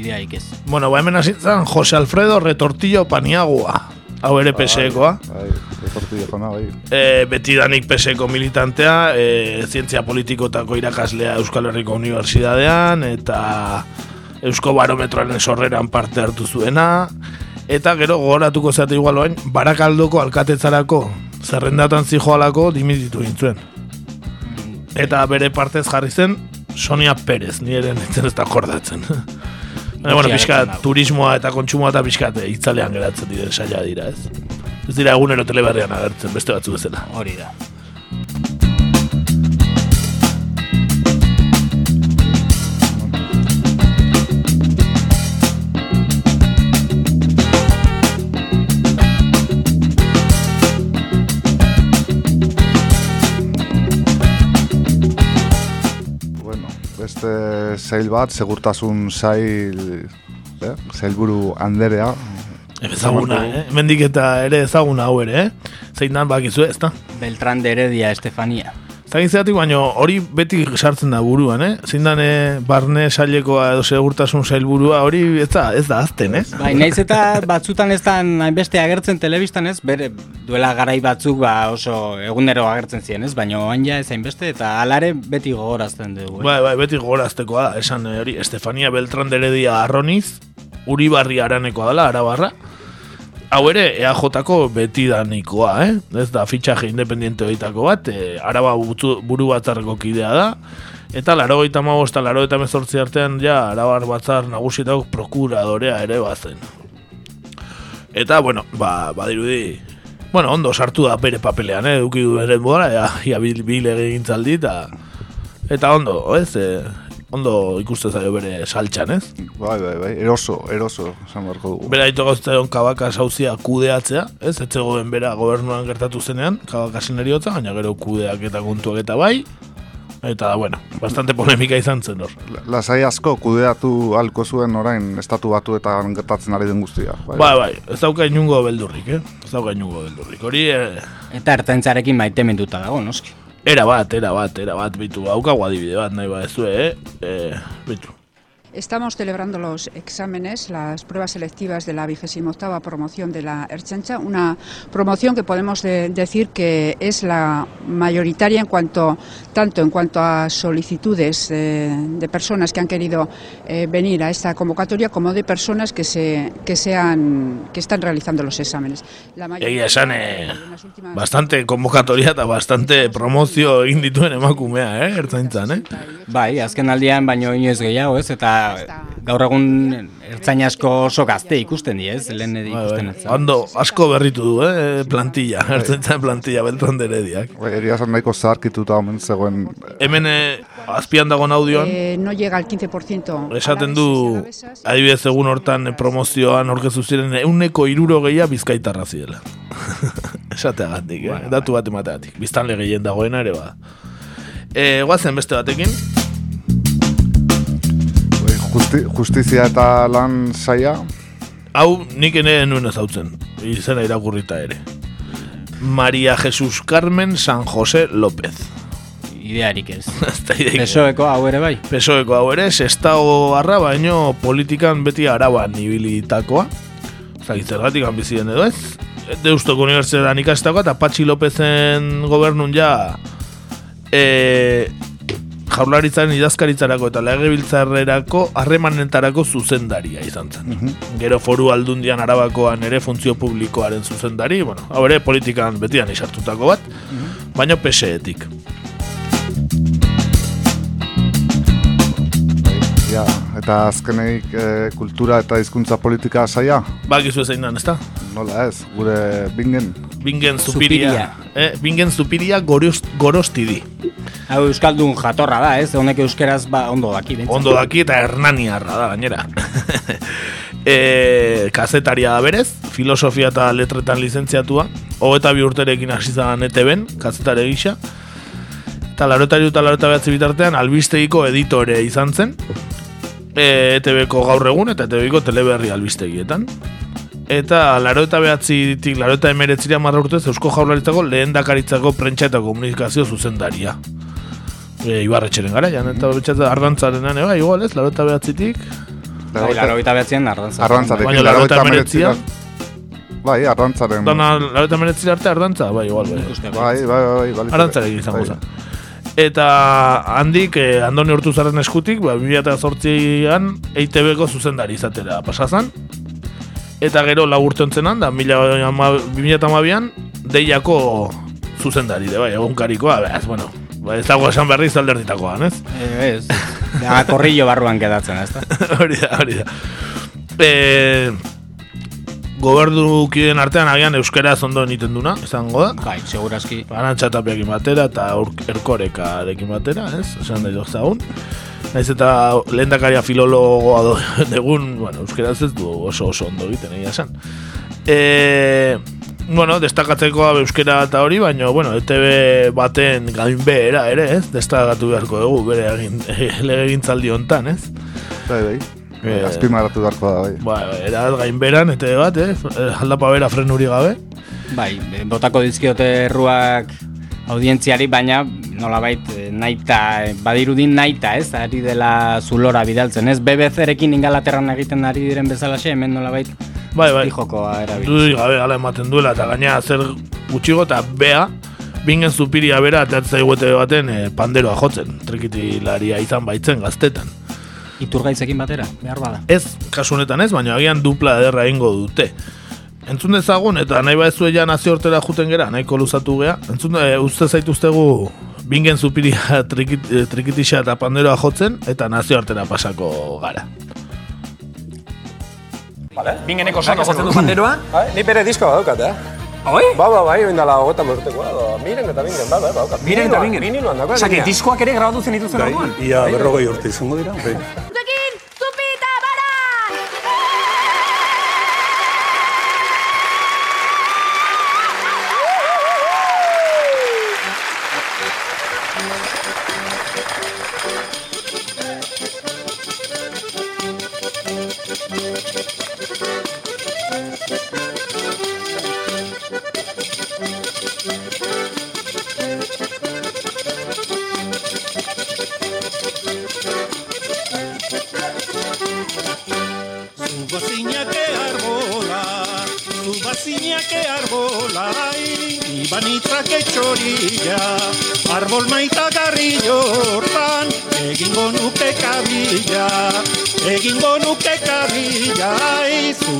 Ideaik ez. Bueno, ba hemen hasi zen Jose Alfredo Retortillo Paniagua. Hau ere PSEkoa. Bai, retortillo jona, bai. E, betidanik PSeko militantea, e, zientzia politikotako irakaslea Euskal Herriko Unibertsitatean, eta Eusko Barometroaren sorreran parte hartu zuena, eta gero gogoratuko zeate igual oain, barakaldoko alkatetzarako zerrendatan zijoalako dimititu gintzuen. Eta bere partez jarri zen Sonia Perez, nire nintzen ez da akordatzen. Baina, bueno, pixka, turismoa eta kontsumoa eta pixka itzalean geratzen diren saia dira, ez? Ez dira egunero teleberrian agertzen, beste batzu bezala. Hori da. Beste sail bat, segurtasun sail, eh? sailburu anderea. Ezaguna, eh? Mendik eta ere ezaguna hau ere, eh? Zein dan bakizu ez da? Beltran de Heredia Estefania. Zagitzeatik, baino hori beti sartzen da buruan, eh? Zindan barne sailekoa edo segurtasun sailburua hori ez da, ez da azten, eh? Bai, naiz eta batzutan ez da hainbeste agertzen telebistan ez, bere duela garai batzuk ba oso egunero agertzen ziren ez, baina oain ja ez hainbeste eta alare beti gogorazten dugu. Eh? Bai, bai, beti gogoraztekoa da, esan eh, hori, Estefania Beltran de Heredia Arroniz, Uribarri Aranekoa dela, Arabarra, hau ere EAJ-ko beti da nikoa, eh? Ez da fitxaje independiente horietako bat, e, araba butzu, buru batzarreko kidea da, eta laro gaita eta laro gaita mezortzi artean ja arabar batzar nagusietako prokuradorea ere bazen. Eta, bueno, ba, badirudi, bueno, ondo sartu da bere papelean, eh? Duki du ere mola, ja, ja bil, bil egin zaldi, eta, eta ondo, ez, e, ondo ikuste zaio bere saltxan, ez? Bai, bai, bai, eroso, eroso, esan beharko dugu. Bera ito gauzteon kabaka sauzia kudeatzea, ez? Etzegoen bera gobernuan gertatu zenean, kabaka sineriotza, baina gero kudeak eta kontuak eta bai, eta, bueno, bastante polemika izan zen hor. Lasai asko kudeatu halko zuen orain estatu batu eta gertatzen ari den guztia. Bai, bai, bai ez dauka inungo beldurrik, eh? Ez dauka inungo beldurrik. Hori, eh... Eta ertzaintzarekin maite dago, noski. Era bat, era bat, era bat, bitu, hauka adibide bat nahi bat ez eh? eh bitu. Estamos celebrando los exámenes, las pruebas selectivas de la 28 promoción de la Erchancha, una promoción que podemos decir que es la mayoritaria en cuanto tanto en cuanto a solicitudes de personas que han querido eh, venir a esta convocatoria como de personas que se que sean que están realizando los exámenes. La mayoría eh, bastante convocatoria eta bastante promozio egin dituen emakumea, eh, ertzaintzan, eh? Bai, azken aldian baino inoiz gehiago, ez? Eta gaur egun ertzain asko oso gazte ikusten di, ez? Lehen edi bai, ikusten bai. Ondo, asko berritu du, eh? Plantilla, bai. ertzain plantilla, beltran derediak. Bai, eria zan nahiko zarkituta omen zegoen... Hemen eh, azpian dagoen audioan... Eh, no llega al 15%. Esaten du, adibidez egun hortan promozioan orkezu ziren, euneko iruro gehia bizkaitarra ziela. Esateagatik, eh? Datu bat emateatik. Biztan legeen dagoena ere ba. Eh, guazen beste batekin justi, justizia eta lan saia? Hau nik ene nuen ezautzen, izena irakurrita ere. Maria Jesus Carmen San José López. Idearik ez. Pesoeko hau ere bai. Pesoeko hau ere, sestao arra baino politikan beti araban ibilitakoa. Zagizergatik ambizien edo ez. Deustoko unibertsitatean ikastako eta Patxi Lópezen gobernun ja e, jaularitzaren idazkaritzarako eta legebiltzarrerako harremanetarako zuzendaria izan zen. Mhm. Gero foru aldundian arabakoan ere funtzio publikoaren zuzendari, bueno, hau ere politikan betian isartutako bat, mhm. baina peseetik. Ja, eta azkeneik eh, kultura eta hizkuntza politika saia? Ba, gizu ezein ez da? Nola ez, gure bingen? Bingen zupiria. Eh, bingen zupiria gorosti di. Hau euskaldun jatorra da, ez? Honek euskeraz ba, ondo daki. Bentzen. Ondo daki eta hernaniarra da, gainera. e, kazetaria da berez, filosofia eta letretan lizentziatua. Hogeta bi urterekin hasi zan ETB-en, kazetare gisa. Eta larotari eta larota bitartean, albistegiko editore izan zen e, ETV-ko gaur egun eta ETV-ko teleberri albistegietan. Eta laro eta behatzi ditik, laro eta emeretzira marra urtez, Eusko Jaurlaritzako lehen dakaritzako prentsa eta komunikazio zuzendaria. E, Ibarretxeren gara, jan, eta betxatzen ardantzaren ane, bai, igual ez, laro eta behatzitik. Bai, laro eta behatzien ardantzaren. Ardantzaren, baina laro eta emeretzia. Bai, ardantzaren. Dona, laro eta emeretzira arte ardantza, bai, igual, bai. Bai, bai, bai, bai. Ardantzaren izango bai. zen eta handik eh, andoni hortu zaren eskutik, ba, 2008an EITB-ko zuzendari izatera pasazan. Eta gero lagurtu entzenan, da 2008an deiako zuzendari, de bai, egunkarikoa, behaz, bueno, ba, ez dago esan berriz alderditakoan, ez? Eh, ez, ja, korrillo barruan kedatzen, ez da? hori da, hori da. Eh, goberdu kiden artean agian euskera zondo niten duna, izango da. Bai, segurazki. Arantxa tapiakin batera eta erkoreka arekin batera, ez? Esan da jozagun. Naiz eta lehendakaria filologoa do, degun, bueno, euskera ez du oso oso ondo egiten egia esan. E, bueno, destakatzeko euskera eta hori, baina, bueno, ETV baten gainbehera ere, ez? Destakatu beharko dugu, bere egin, lege hontan, ez? Bai, bai. Eh, Azpimarratu darko da, bai. Bai, bai, era gainberan, eta bat, eh? Aldapa bera frenuri gabe. Bai, botako dizkiote erruak audientziari, baina nolabait eh, naita, eh, badirudin naita, ez, ari dela zulora bidaltzen, ez, BBC-rekin ingalaterran egiten ari diren bezalaxe, hemen nolabait Bai, bai. jokoa erabiltzen. Du gabe ala ematen duela eta gaina zer gutxigo eta bea bingen zupiria bera eta iguete baten eh, panderoa jotzen, trikitilaria izan baitzen gaztetan. Iturgaitzekin batera, behar bada. Ez, kasu honetan ez, baina agian dupla ederra egingo dute. Entzun dezagun eta nahi baezu ja nazio hortera juten gera, nahiko luzatu gea. Entzun e, uste zaituztegu bingen zupiria trikit, eh, trikitixa eta panderoa jotzen eta nazio hortera pasako gara. Vale. Bingeneko sako jotzen du panderoa. Bai, ni bere diskoa daukat, eh? Oi? Ba, ba, bai, oindala hogeta urtekoa, da. Miren eta bingen, ba, ba, daukat. Miren eta bingen. Viniloan daukat. Osea, que diskoak ere grabatu zen dituzen Bai, orduan. ia berrogei urte izango dira. Chorilla, arbol maita garrillo hortan, egingo nuke kabila, egingo nuke kabila,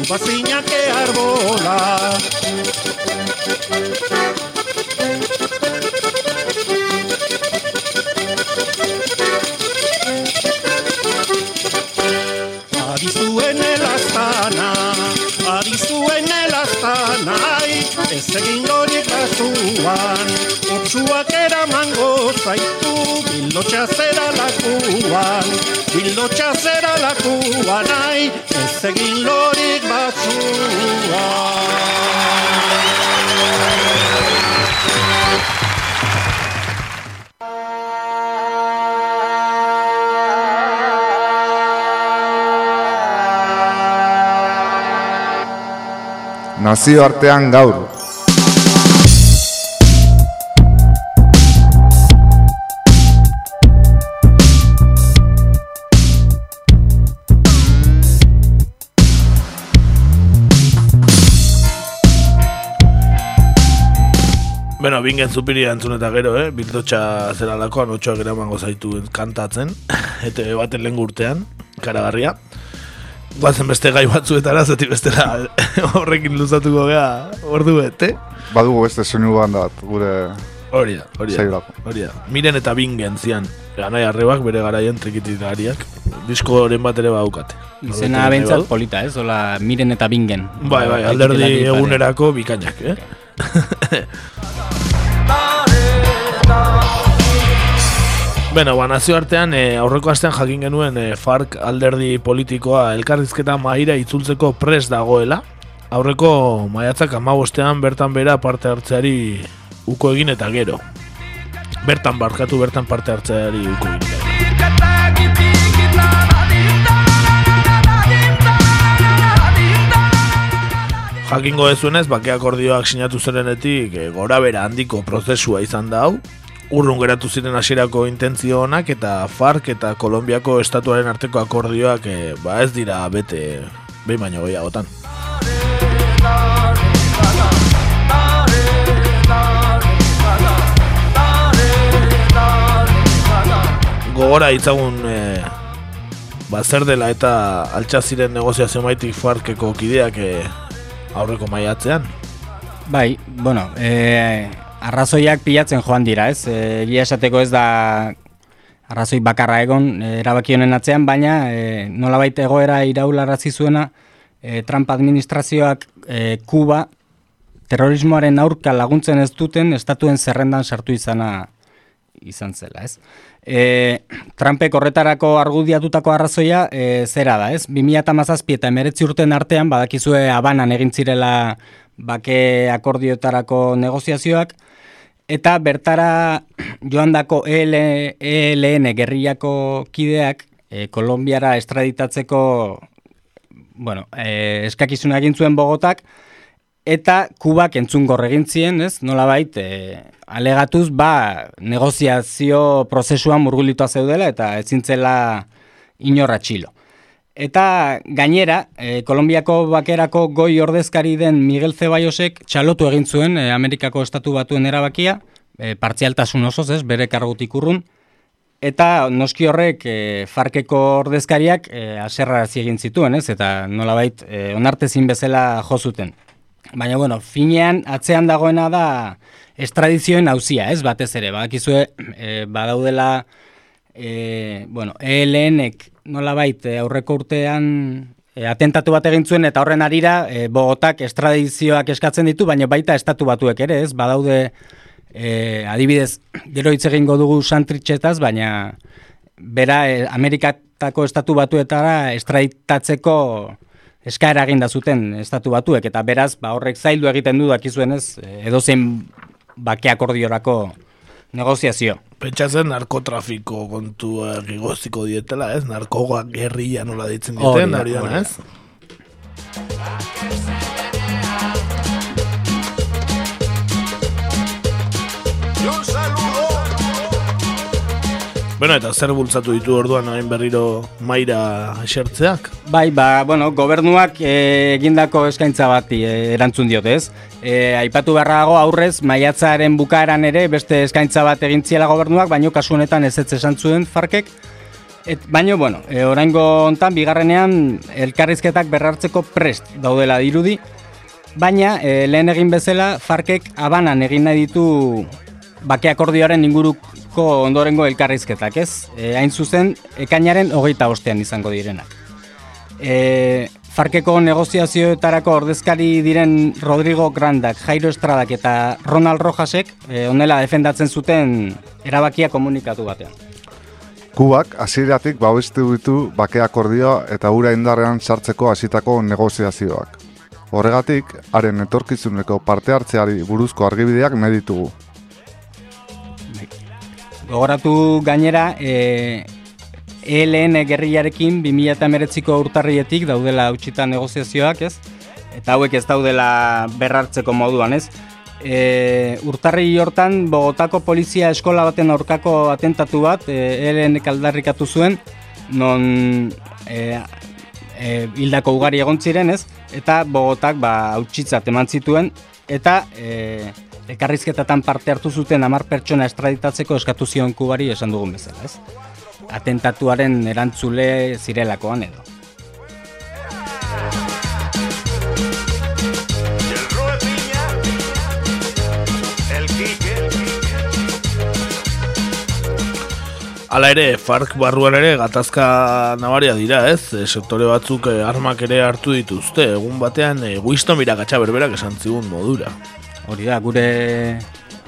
vacina que arbola. Kasuan, utsuak eramango zaitu, bildotxa zera lakuan, bildotxa zera lakuan, ai, ez egin lorik batzuan. Nazio artean gaur. Bingen zupiria entzun eta gero, eh? Bildotxa zera lakoan, otxoak eramango zaitu kantatzen, eta baten lehen urtean, karagarria. Guazen beste gai batzuetara, zeti bestera horrekin luzatuko gea ordu bete. Badugu beste soinu banda bat, gure... Hori da, hori da, hori da. Miren eta bingen zian, ganai arrebak bere garaien trikititariak, diskoren bat ere baukate. Izena bentsat polita, ez? Ola, miren eta bingen. Bai, bai, alderdi egunerako bikainak, eh? Beno, ba, nazio artean, e, aurreko astean jakin genuen e, FARC alderdi politikoa elkarrizketa mahaira itzultzeko pres dagoela. Aurreko maiatzak amabostean bertan bera parte hartzeari uko egin eta gero. Bertan barkatu bertan parte hartzeari uko egin. Jakingo dezuenez, bake akordioak sinatu zerenetik e, gora bera handiko prozesua izan da hau. Urrun geratu ziren hasierako intentzio honak eta FARC eta Kolombiako estatuaren arteko akordioak e, ba ez dira bete behin baino gehiagotan. Gogora itzagun e, ba zer dela eta altxa ziren negoziazio maitik FARCeko kideak e, aurreko maiatzean. Bai, bueno, e, arrazoiak pilatzen joan dira, ez? Egia esateko ez da arrazoi bakarra egon e, erabaki honen atzean, baina e, nolabait egoera iraularazi zuena e, Trump administrazioak e, Kuba terrorismoaren aurka laguntzen ez duten estatuen zerrendan sartu izana izan zela, ez? E, Trumpek horretarako argudiatutako arrazoia e, zera da, ez? 2017 eta 19 urten artean badakizue abanan egin zirela bake akordioetarako negoziazioak, eta bertara joandako EL, ELN gerriako kideak e, Kolombiara estraditatzeko bueno, e, eskakizuna egin zuen Bogotak, eta Kubak entzun gorregin zien, ez? Nolabait, e, alegatuz, ba, negoziazio prozesuan murgulitua zeudela eta ezintzela inorra txilo. Eta gainera, e, Kolombiako bakerako goi ordezkari den Miguel Zebaiosek txalotu egin zuen e, Amerikako estatu batuen erabakia, e, partzialtasun osoz, ez, bere kargutik urrun, eta noski horrek e, farkeko ordezkariak e, aserra egin zituen, ez, eta nolabait e, onartezin bezala jo zuten. Baina, bueno, finean, atzean dagoena da estradizioen hauzia, ez, batez ere, badakizue, e, badaudela, e, bueno, ELN-ek nolabait e, aurreko urtean e, atentatu bat egin zuen, eta horren arira, e, Bogotak estradizioak eskatzen ditu, baina baita estatu batuek ere, ez, badaude, e, adibidez, gero hitz egingo dugu santritxetaz, baina bera e, Amerikatako estatu batuetara estraditatzeko eskaera egin zuten estatu batuek. Eta beraz ba horrek zaildu egiten du dakizuenez edozein bake akordiorako negoziazio. Pentsatzen narkotrafiko kontua gigoziko dietela, ez? Narkoa gerrilla nola ditzen dieten, hori da, ez? Bueno, eta zer bultzatu ditu orduan hain berriro maira esertzeak? Bai, ba, bueno, gobernuak e, egindako eskaintza bati e, erantzun diote, ez? E, aipatu beharrago aurrez, maiatzaren bukaeran ere beste eskaintza bat egin ziela gobernuak, baino kasu honetan ez ez esan zuen farkek. Et, baino, bueno, e, oraingo hontan bigarrenean elkarrizketak berrartzeko prest daudela dirudi, baina e, lehen egin bezala farkek abanan egin nahi ditu bake akordioaren inguruko ondorengo elkarrizketak, ez? E, hain zuzen, ekainaren hogeita ostean izango direnak. E, Farkeko negoziazioetarako ordezkari diren Rodrigo Grandak, Jairo Estradak eta Ronald Rojasek e, onela defendatzen zuten erabakia komunikatu batean. Kubak hasieratik babestu ditu bake akordioa eta ura indarrean sartzeko hasitako negoziazioak. Horregatik, haren etorkizuneko parte hartzeari buruzko argibideak meditugu. Gogoratu gainera, e, ELN gerriarekin 2008ko urtarrietik daudela hautsita negoziazioak, ez? Eta hauek ez daudela berrartzeko moduan, ez? E, urtarri hortan, Bogotako polizia eskola baten aurkako atentatu bat, e, ELN kaldarrikatu zuen, non e, e, hildako ugari egon ziren, ez? Eta Bogotak ba, hautsitzat eman zituen, eta e, ekarrizketatan parte hartu zuten amar pertsona estraditatzeko eskatu zion kubari esan dugun bezala, ez? Atentatuaren erantzule zirelakoan edo. Hala ere, FARC barruan ere gatazka nabaria dira, ez? E, sektore batzuk e, armak ere hartu dituzte. Egun batean, e, Winston mirakatxa berberak esan zigun modura. Hori da, gure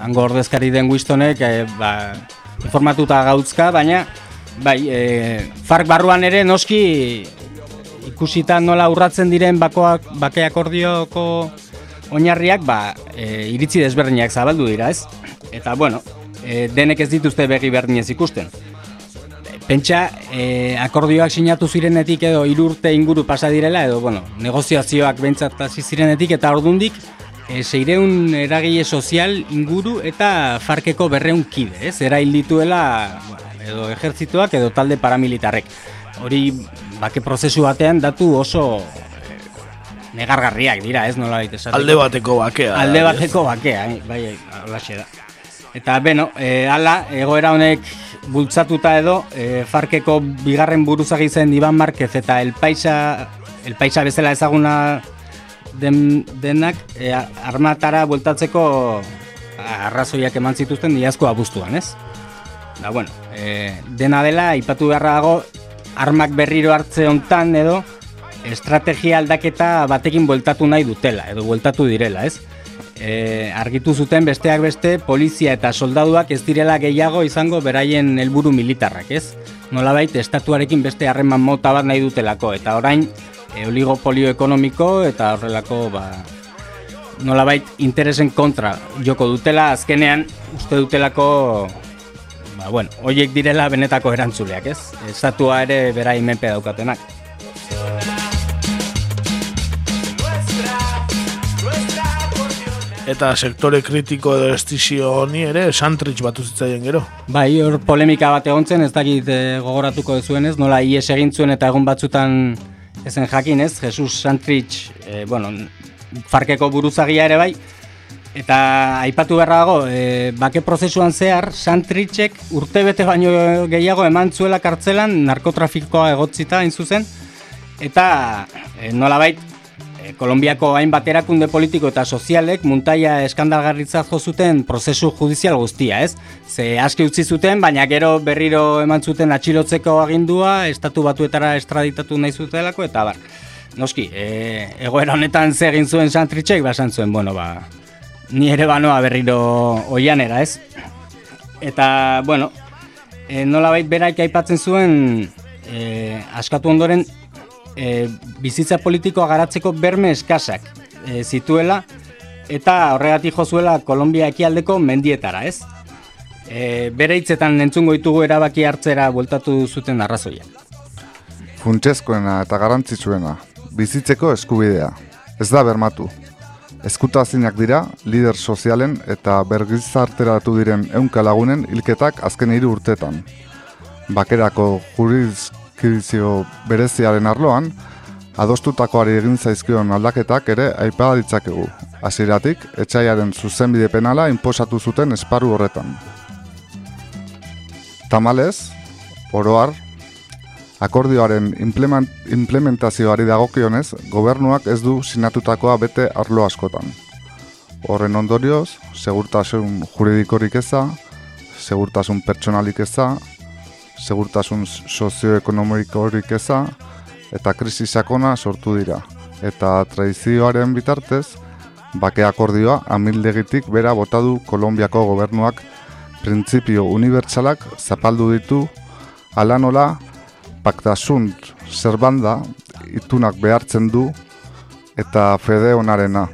hango ordezkari den Winstonek e, ba, informatuta gautzka, baina bai, e, FARC barruan ere noski ikusita nola urratzen diren bakoak, bake akordioko oinarriak, ba, e, iritzi desberdinak zabaldu dira, ez? Eta, bueno, e, denek ez dituzte begi berdinez ikusten. Pentsa, e, akordioak sinatu zirenetik edo irurte inguru pasa direla, edo, bueno, negoziazioak bentsat hasi zirenetik, eta ordundik, e, seireun eragile sozial inguru eta farkeko berreun kide, ez? Era dituela, bueno, edo ejertzituak edo talde paramilitarrek. Hori, bake prozesu batean datu oso e, negargarriak dira, ez nola baita Alde bateko bakea. Alde bateko bakea, eh? bai, bai, da. Eta, beno, e, ala, egoera honek bultzatuta edo, e, Farkeko bigarren buruzagi zen Iban Marquez eta El Paisa, El Paisa bezala ezaguna den, denak e, armatara bueltatzeko arrazoiak eman zituzten diazko abuztuan, ez? Da, bueno, e, dena dela, ipatu beharra dago, armak berriro hartze hontan edo, estrategia aldaketa batekin bueltatu nahi dutela, edo bueltatu direla, ez? e, argitu zuten besteak beste polizia eta soldaduak ez direla gehiago izango beraien helburu militarrak, ez? Nolabait estatuarekin beste harreman mota bat nahi dutelako eta orain e, oligopolio ekonomiko eta horrelako ba, nolabait interesen kontra joko dutela azkenean uste dutelako ba, bueno, hoiek direla benetako erantzuleak, ez? Estatua ere bera menpe daukatenak. Eta sektore kritiko edo estizio honi ere santrich batu zitzaien gero. Bai, hor polemika bat egon zen, ez dakit e, gogoratuko duzuenez, nola ies egin zuen eta egun batzutan ezen jakin ez, Jesus Santrich, e, bueno, farkeko buruzagia ere bai, eta aipatu beharra dago, e, bake prozesuan zehar, Santrichek urte bete baino gehiago eman zuela kartzelan narkotrafikoa egotzita hain zuzen, eta e, nolabait Kolombiako hainbat erakunde politiko eta sozialek muntaia eskandalgarritzat jo zuten prozesu judizial guztia, ez? Ze aski utzi zuten, baina gero berriro eman zuten atxilotzeko agindua, estatu batuetara estraditatu nahi zutelako, eta bar. Noski, e, egoera honetan ze egin zuen Santritxek, basan zuen, bueno, ba, ni ere banoa berriro oianera, ez? Eta, bueno, e, nola bait beraik aipatzen zuen, e, askatu ondoren, e, bizitza politikoa garatzeko berme eskasak e, zituela eta horregatik jozuela Kolombia ekialdeko mendietara, ez? E, bere hitzetan entzungo ditugu erabaki hartzera bueltatu zuten arrazoia. Funtsezkoena eta garrantzitsuena, bizitzeko eskubidea. Ez da bermatu. Eskutazinak dira, lider sozialen eta bergizarteratu diren eunka lagunen hilketak azken hiru urtetan. Bakerako juriz adquizio bereziaren arloan, adostutakoari egin zaizkion aldaketak ere aipa ditzakegu. Hasieratik etxaiaren zuzenbide penala inposatu zuten esparu horretan. Tamalez, oroar, akordioaren implementazioari dagokionez, gobernuak ez du sinatutakoa bete arlo askotan. Horren ondorioz, segurtasun juridikorik eza, segurtasun pertsonalik eza, segurtasun sozioekonomiko horik eza eta krisi sakona sortu dira. Eta tradizioaren bitartez, bake akordioa amildegitik bera botadu Kolombiako gobernuak printzipio unibertsalak zapaldu ditu ala nola paktasunt zerbanda itunak behartzen du eta fede onarena.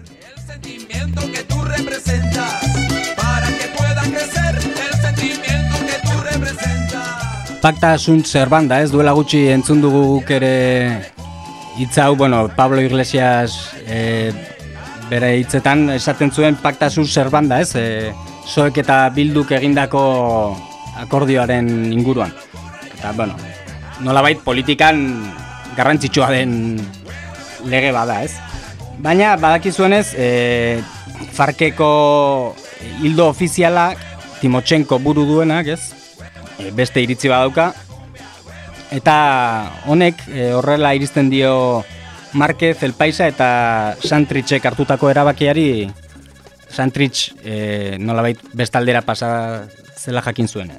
Pakta asunt zerbanda, ez duela gutxi entzun dugu guk ere hitz hau, bueno, Pablo Iglesias e, bere hitzetan esaten zuen pakta asunt zerbanda, ez? E, soek eta bilduk egindako akordioaren inguruan. Eta, bueno, nolabait politikan garrantzitsua den lege bada, ez? Baina, badakizuenez, e, Farkeko hildo ofiziala Timotxenko buru duenak, ez? E, beste iritzi badauka eta honek e, horrela iristen dio Marquez, El Paisa eta Santrichek hartutako erabakiari Santrich e, nolabait bestaldera pasa zela jakin zuen.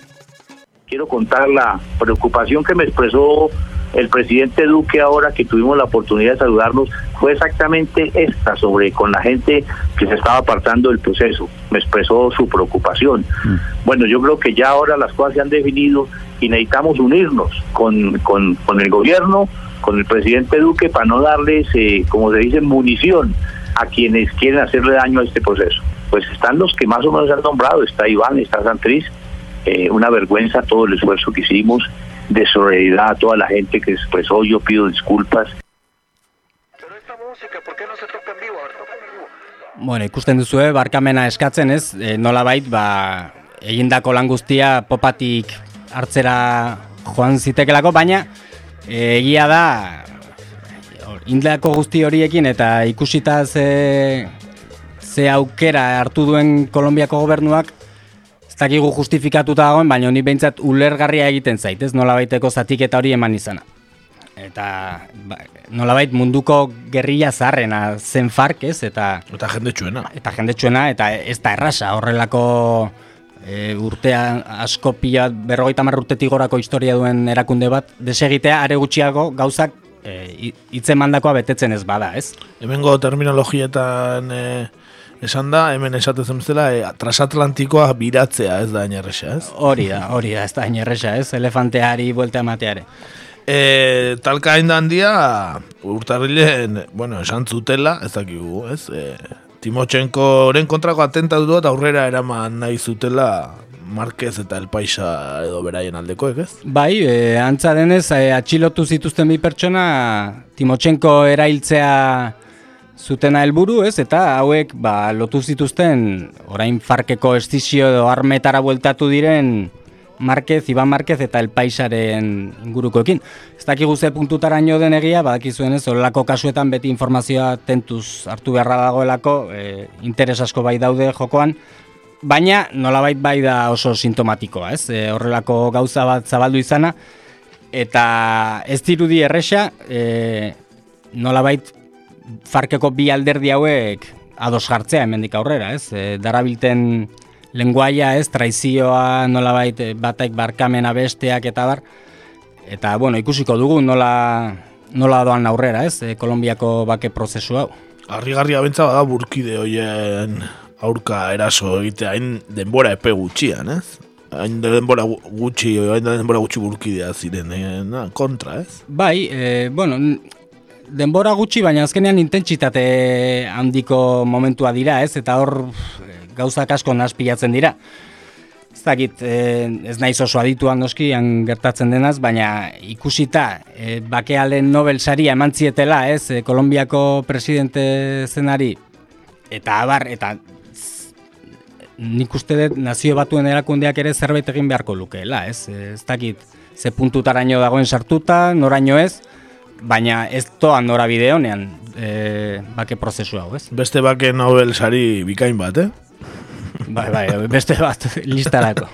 Quiero contar la preocupación que me expresó el presidente Duque ahora que tuvimos la oportunidad de saludarnos fue exactamente esta sobre con la gente que se estaba apartando del proceso. Me expresó su preocupación. Mm. Bueno, yo creo que ya ahora las cosas se han definido y necesitamos unirnos con, con, con el gobierno, con el presidente Duque para no darles, eh, como se dice, munición a quienes quieren hacerle daño a este proceso. Pues están los que más o menos han nombrado, está Iván, está Santriz, eh, una vergüenza todo el esfuerzo que hicimos de solidaridad a toda la gente que expresó. Yo pido disculpas. Bueno, ikusten duzue, barkamena eskatzen ez, e, nola bait, ba, egindako lan guztia popatik hartzera joan zitekelako, baina e, egia da, indako guzti horiekin eta ikusita ze, ze aukera hartu duen Kolombiako gobernuak, dakigu justifikatuta dagoen, baina honi behintzat ulergarria egiten zait, ez nolabaiteko zatiketa hori eman izana. Eta ba, nolabait munduko gerrilla zaharrena zen fark, ez? Eta, eta jendetsuena. Eta jendetsuena, eta ez da errasa horrelako e, urtea asko pila berrogeita marrurtetik gorako historia duen erakunde bat, desegitea are gutxiago gauzak e, itzen mandakoa betetzen ez bada, ez? Hemengo terminologietan... E esan da, hemen esatezen bezala, e, trasatlantikoa biratzea ez da inerresa, ez? Hori da, hori da, ez da inerresa, ez? Elefanteari buelta emateare. E, talka hain handia, urtarrilen, bueno, esan zutela, ez dakigu, ez? E, Timotxenko kontrako atentatu eta aurrera eraman nahi zutela Marquez eta El Paisa edo beraien aldeko, ez? Bai, e, antza denez, e, atxilotu zituzten bi pertsona, Timotxenko erailtzea zutena helburu, ez? Eta hauek ba, lotu zituzten orain farkeko estizio edo armetara bueltatu diren Marquez, Iban Marquez eta El Paisaren ingurukoekin. Ez dakigu ze puntutaraino den egia, badakizuen ez, horrelako kasuetan beti informazioa tentuz hartu beharra dagoelako, e, interes asko bai daude jokoan, baina nolabait bai da oso sintomatikoa, ez? E, horrelako gauza bat zabaldu izana, eta ez dirudi erresa, e, nolabait farkeko bi alderdi hauek ados jartzea hemendik aurrera, ez? E, darabilten lenguaia, ez, traizioa, nolabait eh, batek barkamena besteak eta bar. Eta, bueno, ikusiko dugu nola, nola doan aurrera, ez, e, Kolombiako bake prozesu hau. Arrigarri abentza bada burkide hoien aurka eraso egitea, hain denbora epe gutxian, ez? Hain denbora gutxi, hain denbora gutxi burkidea ziren, eh, na, kontra, ez? Bai, e, bueno, denbora gutxi, baina azkenean intentsitate handiko momentua dira, ez? Eta hor gauzak asko nazpilatzen dira. Ez dakit, eh, ez naiz oso adituan noski, gertatzen denaz, baina ikusita, e, bakealen Nobel saria eman zietela, ez, e, Kolombiako presidente zenari, eta abar, eta nik uste dut nazio batuen erakundeak ere zerbait egin beharko lukeela, ez, ez dakit, ze puntutaraino dagoen sartuta, noraino ez, baina ez toan norabide honean e, bake prozesu hau, ez? Beste bake Nobel sari bikain bat, eh? Bai, bai, beste bat listarako.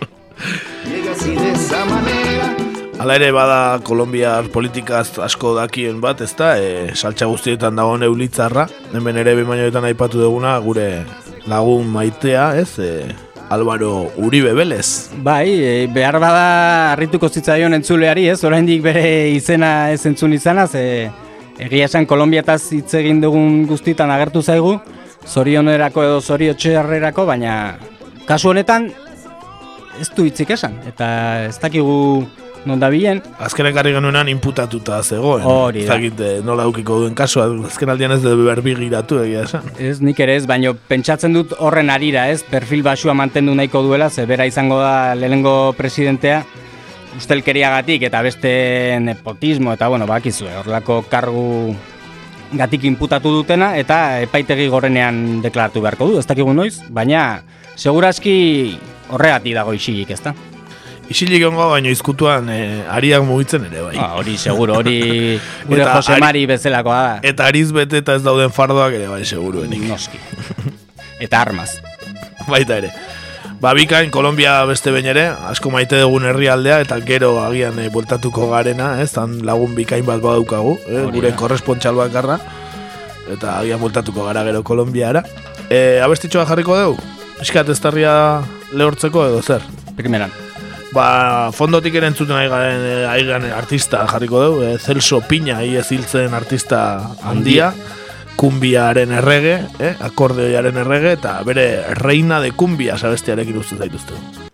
Hala ere bada Kolombiar politikaz asko dakien bat, ezta? E, saltza guztietan dago neulitzarra. Hemen ere bimainoetan aipatu duguna gure lagun maitea, ez? E, Álvaro Uribe Vélez. Bai, e, behar bada harrituko zitzaion entzuleari, ez? Oraindik bere izena ez entzun izanaz, e, egia esan Kolombiataz hitz egin dugun guztitan agertu zaigu, zorionerako edo zoriotxearrerako, baina kasu honetan ez du hitzik esan, eta ez dakigu non da bilen. Azken ekarri genuenan inputatuta zegoen. Hori da. Zagit, eh, nola aukiko duen kasu, azken aldean ez dut berbi giratu egia esan. Ez nik ere ez, baina pentsatzen dut horren arira ez, perfil basua mantendu nahiko duela, ze bera izango da lehenengo presidentea, ustelkeriagatik eta beste nepotismo eta bueno, bakizue, horrelako kargu gatik inputatu dutena eta epaitegi gorenean deklaratu beharko du, ez dakigu noiz, baina segurazki horregatik dago isilik, ezta? Isilik ongo baino izkutuan e, ariak mugitzen ere bai. Ah, hori seguro, hori gure Jose Mari bezalakoa da. Eta ariz bete eta ez dauden fardoak ere bai seguruenik. Noski. Eta armaz. Baita ere. Ba, bikain, Kolombia beste bain ere, asko maite dugun herrialdea eta gero agian e, bueltatuko garena, ez, tan lagun bikain bat badaukagu, eh, gure korrespontxal bakarra, eta agian bueltatuko gara gero Kolombiara. E, abestitxoa jarriko dugu? Eskat ez lehortzeko edo zer? Primeran. Ba, fondotik ere entzuten aigan, artista jarriko dugu, e, Celso Piña, hi ez artista handia kumbiaren errege, eh, akordeoiaren errege, eta bere reina de kumbia sabestiarekin uste zaituzte.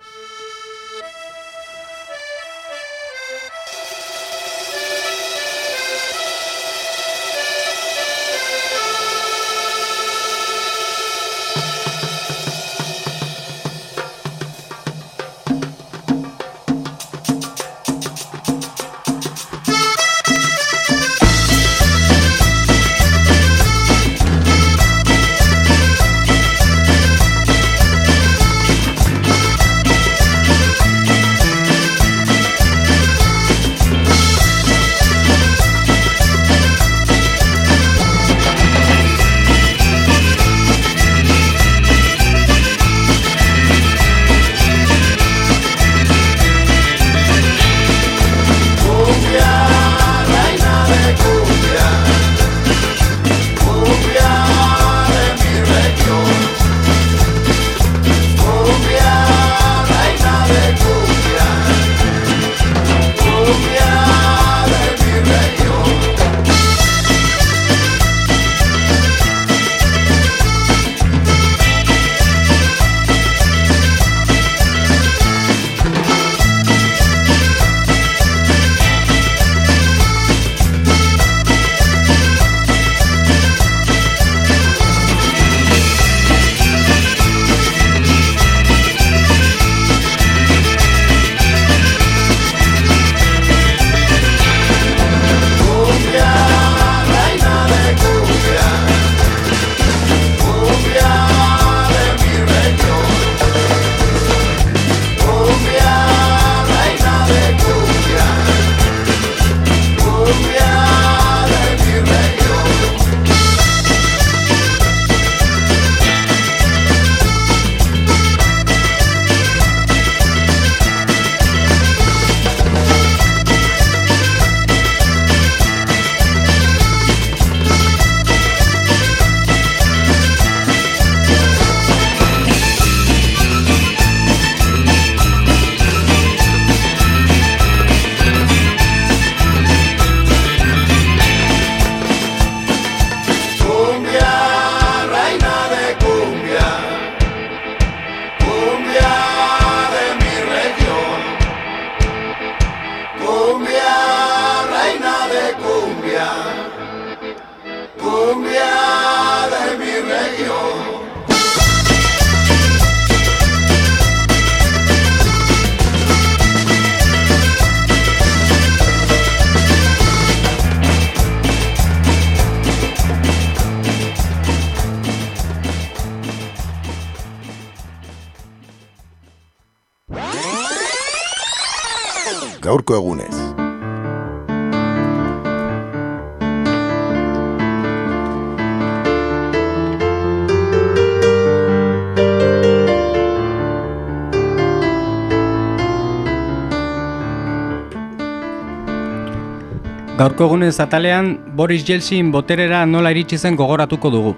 Gaurko egunez atalean, Boris Jeltsin boterera nola iritsi zen gogoratuko dugu.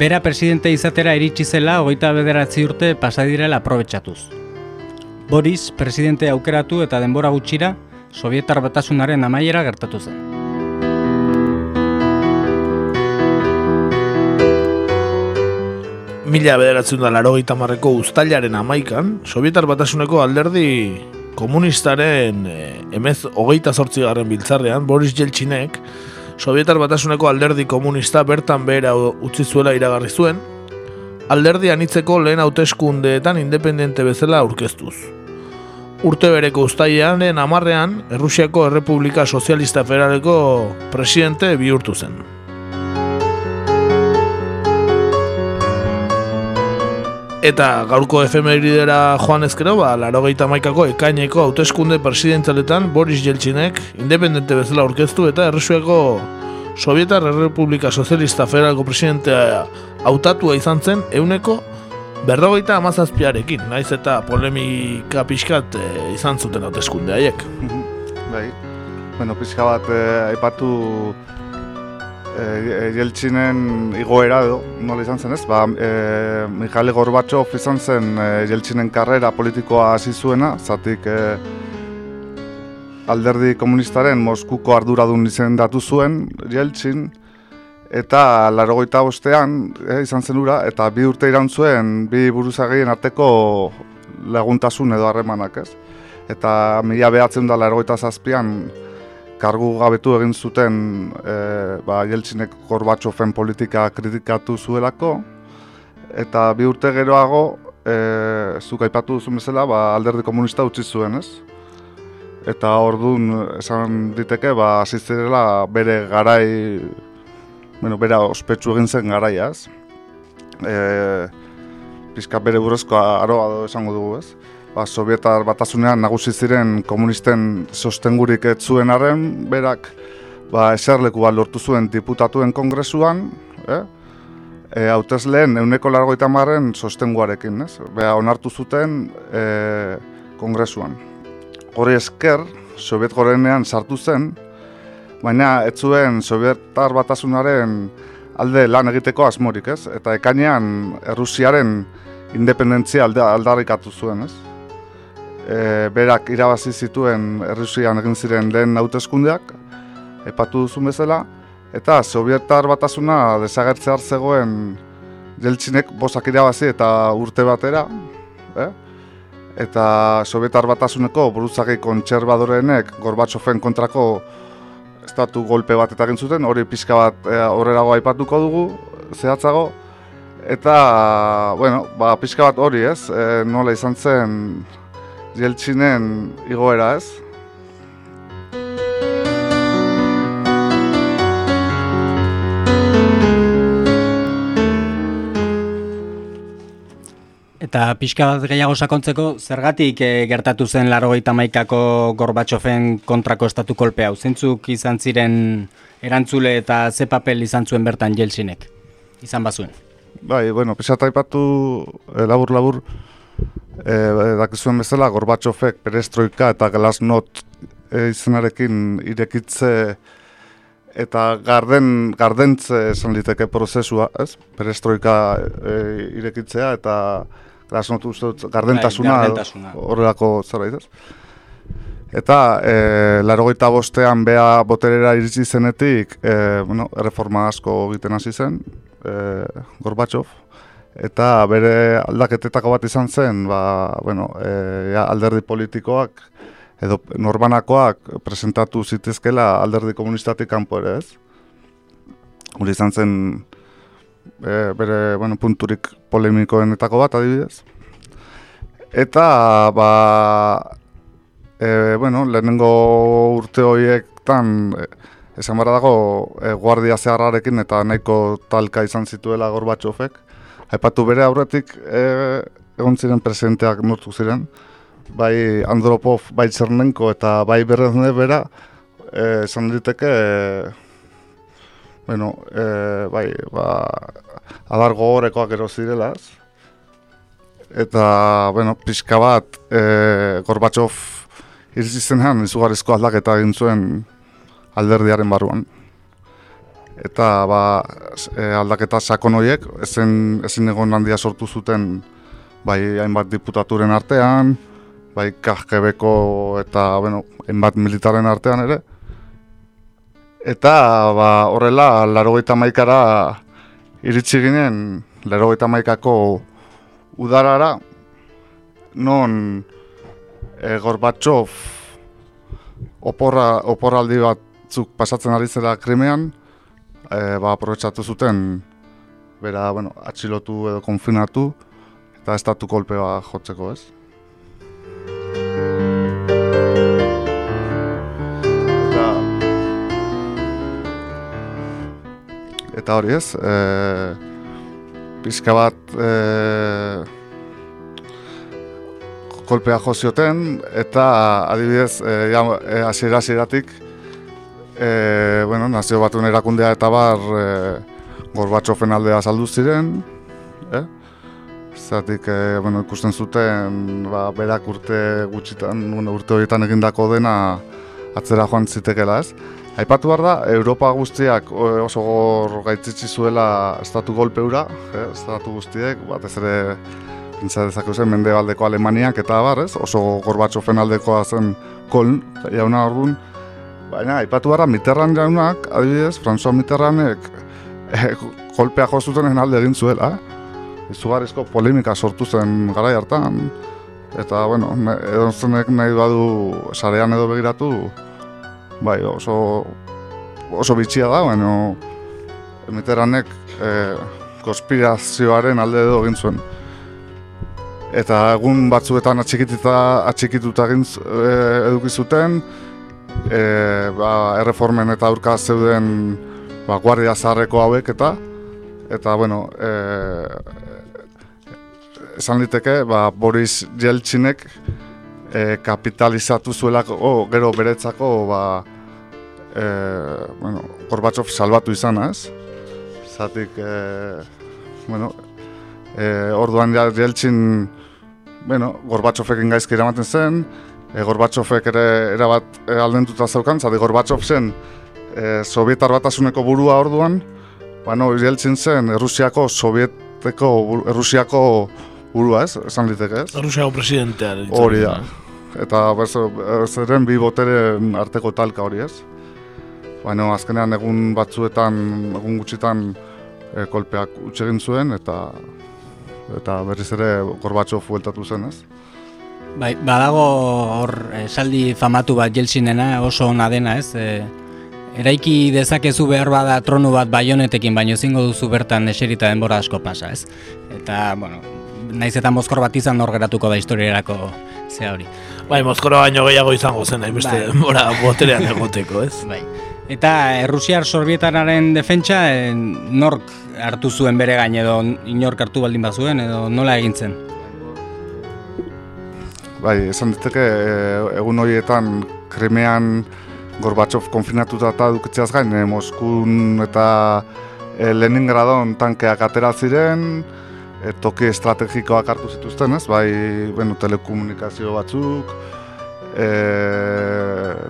Bera presidente izatera iritsi zela hogeita bederatzi urte pasadirela aprobetsatuz. Boris presidente aukeratu eta denbora gutxira, Sovietar batasunaren amaiera gertatu zen. Mila bederatzen da laro marreko ustailaren amaikan, Sovietar batasuneko alderdi komunistaren e, emez hogeita zortzi garren biltzarrean, Boris Jeltzinek, Sovietar batasuneko alderdi komunista bertan behera utzi zuela iragarri zuen, alderdi anitzeko lehen hauteskundeetan independente bezala aurkeztuz. Urte bereko ustailean amarrean, Errusiako Errepublika Sozialista Federaleko presidente bihurtu zen. Eta gaurko efemeridera joan ezkero, ba, laro maikako ekaineko hauteskunde presidentzaletan Boris Jeltzinek independente bezala aurkeztu eta Erresueko Sovietar Errepublika Sozialista Federalko presidentea hautatua izan zen euneko berrogeita amazazpiarekin, naiz eta polemika pixkat e, izan zuten hauteskunde haiek. bai, bueno, pixka bat eh, aipatu e, Jeltzinen igoera edo, nola izan zen ez, ba, e, Mikhail Gorbatsov izan zen e, karrera politikoa hasi zuena, zatik e, alderdi komunistaren Moskuko arduradun izendatu zuen Jeltzin, eta larogoita bostean e, izan zen ura, eta bi urte iran zuen bi buruzagien arteko laguntasun edo harremanak ez. Eta mila behatzen da larogoita zazpian, kargu gabetu egin zuten e, ba, Jeltzinek Gorbatxofen politika kritikatu zuelako, eta bi urte geroago, e, zuk aipatu duzun bezala, ba, alderdi komunista utzi zuen, ez? Eta orduan esan diteke, ba, azizerela bere garai, bueno, bera ospetsu egin zen garaiaz. E, pizka bere buruzko aroa esango dugu, ez? Ba, Sovietar batasunean nagusi ziren komunisten sostengurik ez zuen arren, berak ba, eserleku bat lortu zuen diputatuen kongresuan, eh? E, hautezleen euneko largoita marren sostenguarekin, ez? Beha, onartu zuten e, kongresuan. Hori esker, Soviet gorenean sartu zen, baina ez zuen Sovietar batasunaren alde lan egiteko asmorik, ez? Eta ekainean Errusiaren independentzia alde aldarrikatu zuen, ez? E, berak irabazi zituen Errusian egin ziren lehen hauteskundeak, epatu duzun bezala, eta Sovietar batasuna desagertze zegoen Jeltzinek bosak irabazi eta urte batera, eh? eta Sovietar batasuneko buruzagei kontserbadoreenek Gorbatxofen kontrako estatu golpe bat eta zuten, hori pixka bat e, horrelago aipatuko dugu, zehatzago, eta, bueno, ba, pixka bat hori ez, e, nola izan zen Jeltzinen igoera ez? Eta pixka bat gehiago sakontzeko, zergatik e, gertatu zen larogeita maikako Gorbatxofen kontrako estatu kolpe hau? Zintzuk izan ziren erantzule eta ze papel izan zuen bertan Jeltzinek? Izan bazuen? Bai, bueno, pixat aipatu eh, labur-labur, e, dakizuen bezala Gorbatsofek perestroika eta glasnot e, izenarekin irekitze eta garden gardentze esan liteke prozesua, ez? Perestroika e, irekitzea eta glasnot uste dut gardentasuna, bai, horrelako zerbait, ez? Eta e, larogeita bostean bea boterera iritsi zenetik e, bueno, reforma asko egiten hasi zen e, Gorbatsov, eta bere aldaketetako bat izan zen, ba, bueno, e, alderdi politikoak edo norbanakoak presentatu zitezkela alderdi komunistatik kanpo ere ez. Hori izan zen e, bere bueno, punturik polemikoenetako bat adibidez. Eta ba, e, bueno, lehenengo urte horiektan e, esan barra dago e, guardia zeharrarekin eta nahiko talka izan zituela Gorbatxofek. Aipatu bere aurretik e, egon ziren presidenteak nortu ziren, bai Andropov, bai Txernenko eta bai Berrezne bera, eh, esan diteke, bueno, eh, bai, ba, adar gogorekoak ero zirela, ez? Eta, bueno, pixka bat, eh, Gorbatsov iritsi zenean izugarrizko aldaketa egin zuen alderdiaren barruan. Eta ba, e, aldaketa sakon horiek ezin, ezin egon handia sortu zuten bai hainbat diputaturen artean, bai KGBko eta bueno, hainbat militaren artean ere. Eta ba, horrela, laro maikara iritsi ginen, laro maikako udarara, non e, Gorbatsov oporra, oporraldi batzuk pasatzen ari zela krimean, e, ba, aprobetsatu zuten, bera, bueno, atxilotu edo konfinatu, eta estatu kolpe bat jotzeko, ez? Eta, eta hori ez, e, pizka bat, e, kolpea jo zioten eta adibidez eh ja e, eh bueno, nazio batuen erakundea eta bar eh Gorbatxofen aldea saldu ziren, eh? Zatik, e, bueno, ikusten zuten, ba, berak urte gutxitan, bueno, urte horietan egindako dena atzera joan zitekela, ez? Aipatu behar da, Europa guztiak oso gor gaitzitsi zuela estatu golpeura, eh? estatu guztiek, batez ere pentsa zen mendebaldeko Alemaniak eta abar, ez? Oso Gorbatxofen aldekoa zen Koln, jauna orduan. Baina, aipatu gara, Mitterran jaunak, adibidez, François Mitterrandek eh, kolpea jo zuten alde egin zuela. Izugarrizko polemika sortu zen gara hartan. Eta, bueno, edo zenek nahi badu sarean edo begiratu, bai, oso, oso bitxia da, baina Mitterrandek eh, konspirazioaren alde edo egin zuen eta egun batzuetan atxikituta atxikituta egin e, eduki zuten e, ba, erreformen eta aurka zeuden ba, guardia zaharreko hauek eta eta bueno e, esan liteke ba, Boris Jeltzinek e, kapitalizatu zuelako oh, gero beretzako ba, e, bueno, Gorbatsov salbatu izan ez? Zatik e, bueno, e, orduan Jeltzin bueno, Gorbatsofek ingaizki eramaten zen, e, Gorbatsofek ere erabat e, aldentuta zaukan, zade Gorbatsov zen e, Sovietar batasuneko burua orduan, bueno, Yeltsin zen Errusiako Sovieteko, Errusiako burua ez, esan liteke ez? Errusiako presidentea. Hori da. Eta zeren bi boteren arteko talka hori ez. Bueno, azkenean egun batzuetan, egun gutxitan e, kolpeak utxegin zuen, eta eta berriz ere Gorbatxo fueltatu zen, ez? Bai, badago hor esaldi famatu bat Jeltsinena oso ona dena, ez? E, eraiki dezakezu behar bada tronu bat baionetekin, baino ezingo duzu bertan eserita denbora asko pasa, ez? Eta, bueno, naiz eta mozkor bat izan hor geratuko da historiarako ze hori. Bai, mozkoro baino gehiago izango zen, nahi beste bai. denbora boterean egoteko, ez? Bai. Eta Errusiar Sorbietararen defentsa e, nork hartu zuen bere gain edo inork hartu baldin bazuen edo nola egintzen? Bai, esan diteke eh, egun horietan Krimean Gorbatsov konfinatuta eta dukitzeaz gain, e, Moskun eta e, Leningradon tankeak atera ziren, e, toki estrategikoak hartu zituzten, ez? Bai, bueno, telekomunikazio batzuk, e,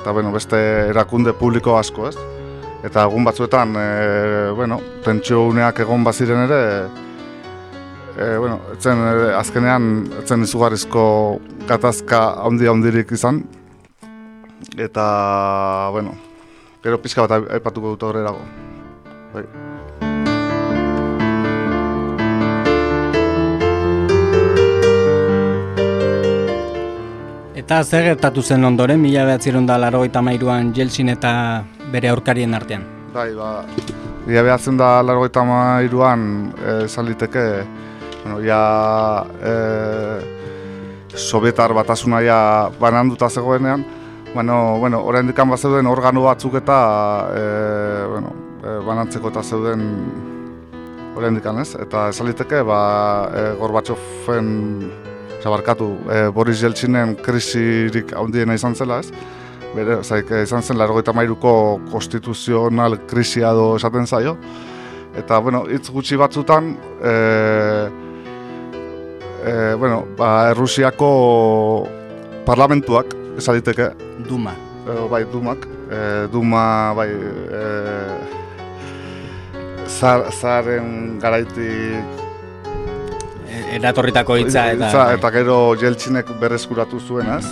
eta bueno, beste erakunde publiko asko, ez? Eta egun batzuetan, e, bueno, tentsio uneak egon baziren ere, e, bueno, etzen, e, azkenean, etzen izugarrizko gatazka handi handirik izan. Eta, bueno, gero pixka bat aipatuko dut horrelago. Bai. Eta zer gertatu zen ondoren, mila behatzerun da largoita mairuan Jeltsin eta bere aurkarien artean? Bai, ba, mila behatzen da largoita mairuan esan liteke, bueno, ja, e, Sovietar batasuna ja bananduta zegoenean, bueno, bueno, orain dikan bat zeuden organo batzuk eta e, bueno, e, banantzeko eta zeuden orain dikan ez, eta esan liteke, ba, e, Gorbatxofen zabarkatu, e, Boris Jeltsinen krisirik handiena izan zela, ez? Bere, zaik, izan zen, laro mairuko konstituzional krisia do esaten zaio. Eta, bueno, hitz gutxi batzutan, e, e, bueno, ba, Errusiako parlamentuak, ez aditeke. Duma. E, bai, Dumak. E, Duma, bai, e, zar, zaren garaitik eratorritako hitza eta hitza, eta gero Jeltzinek berreskuratu zuenaz.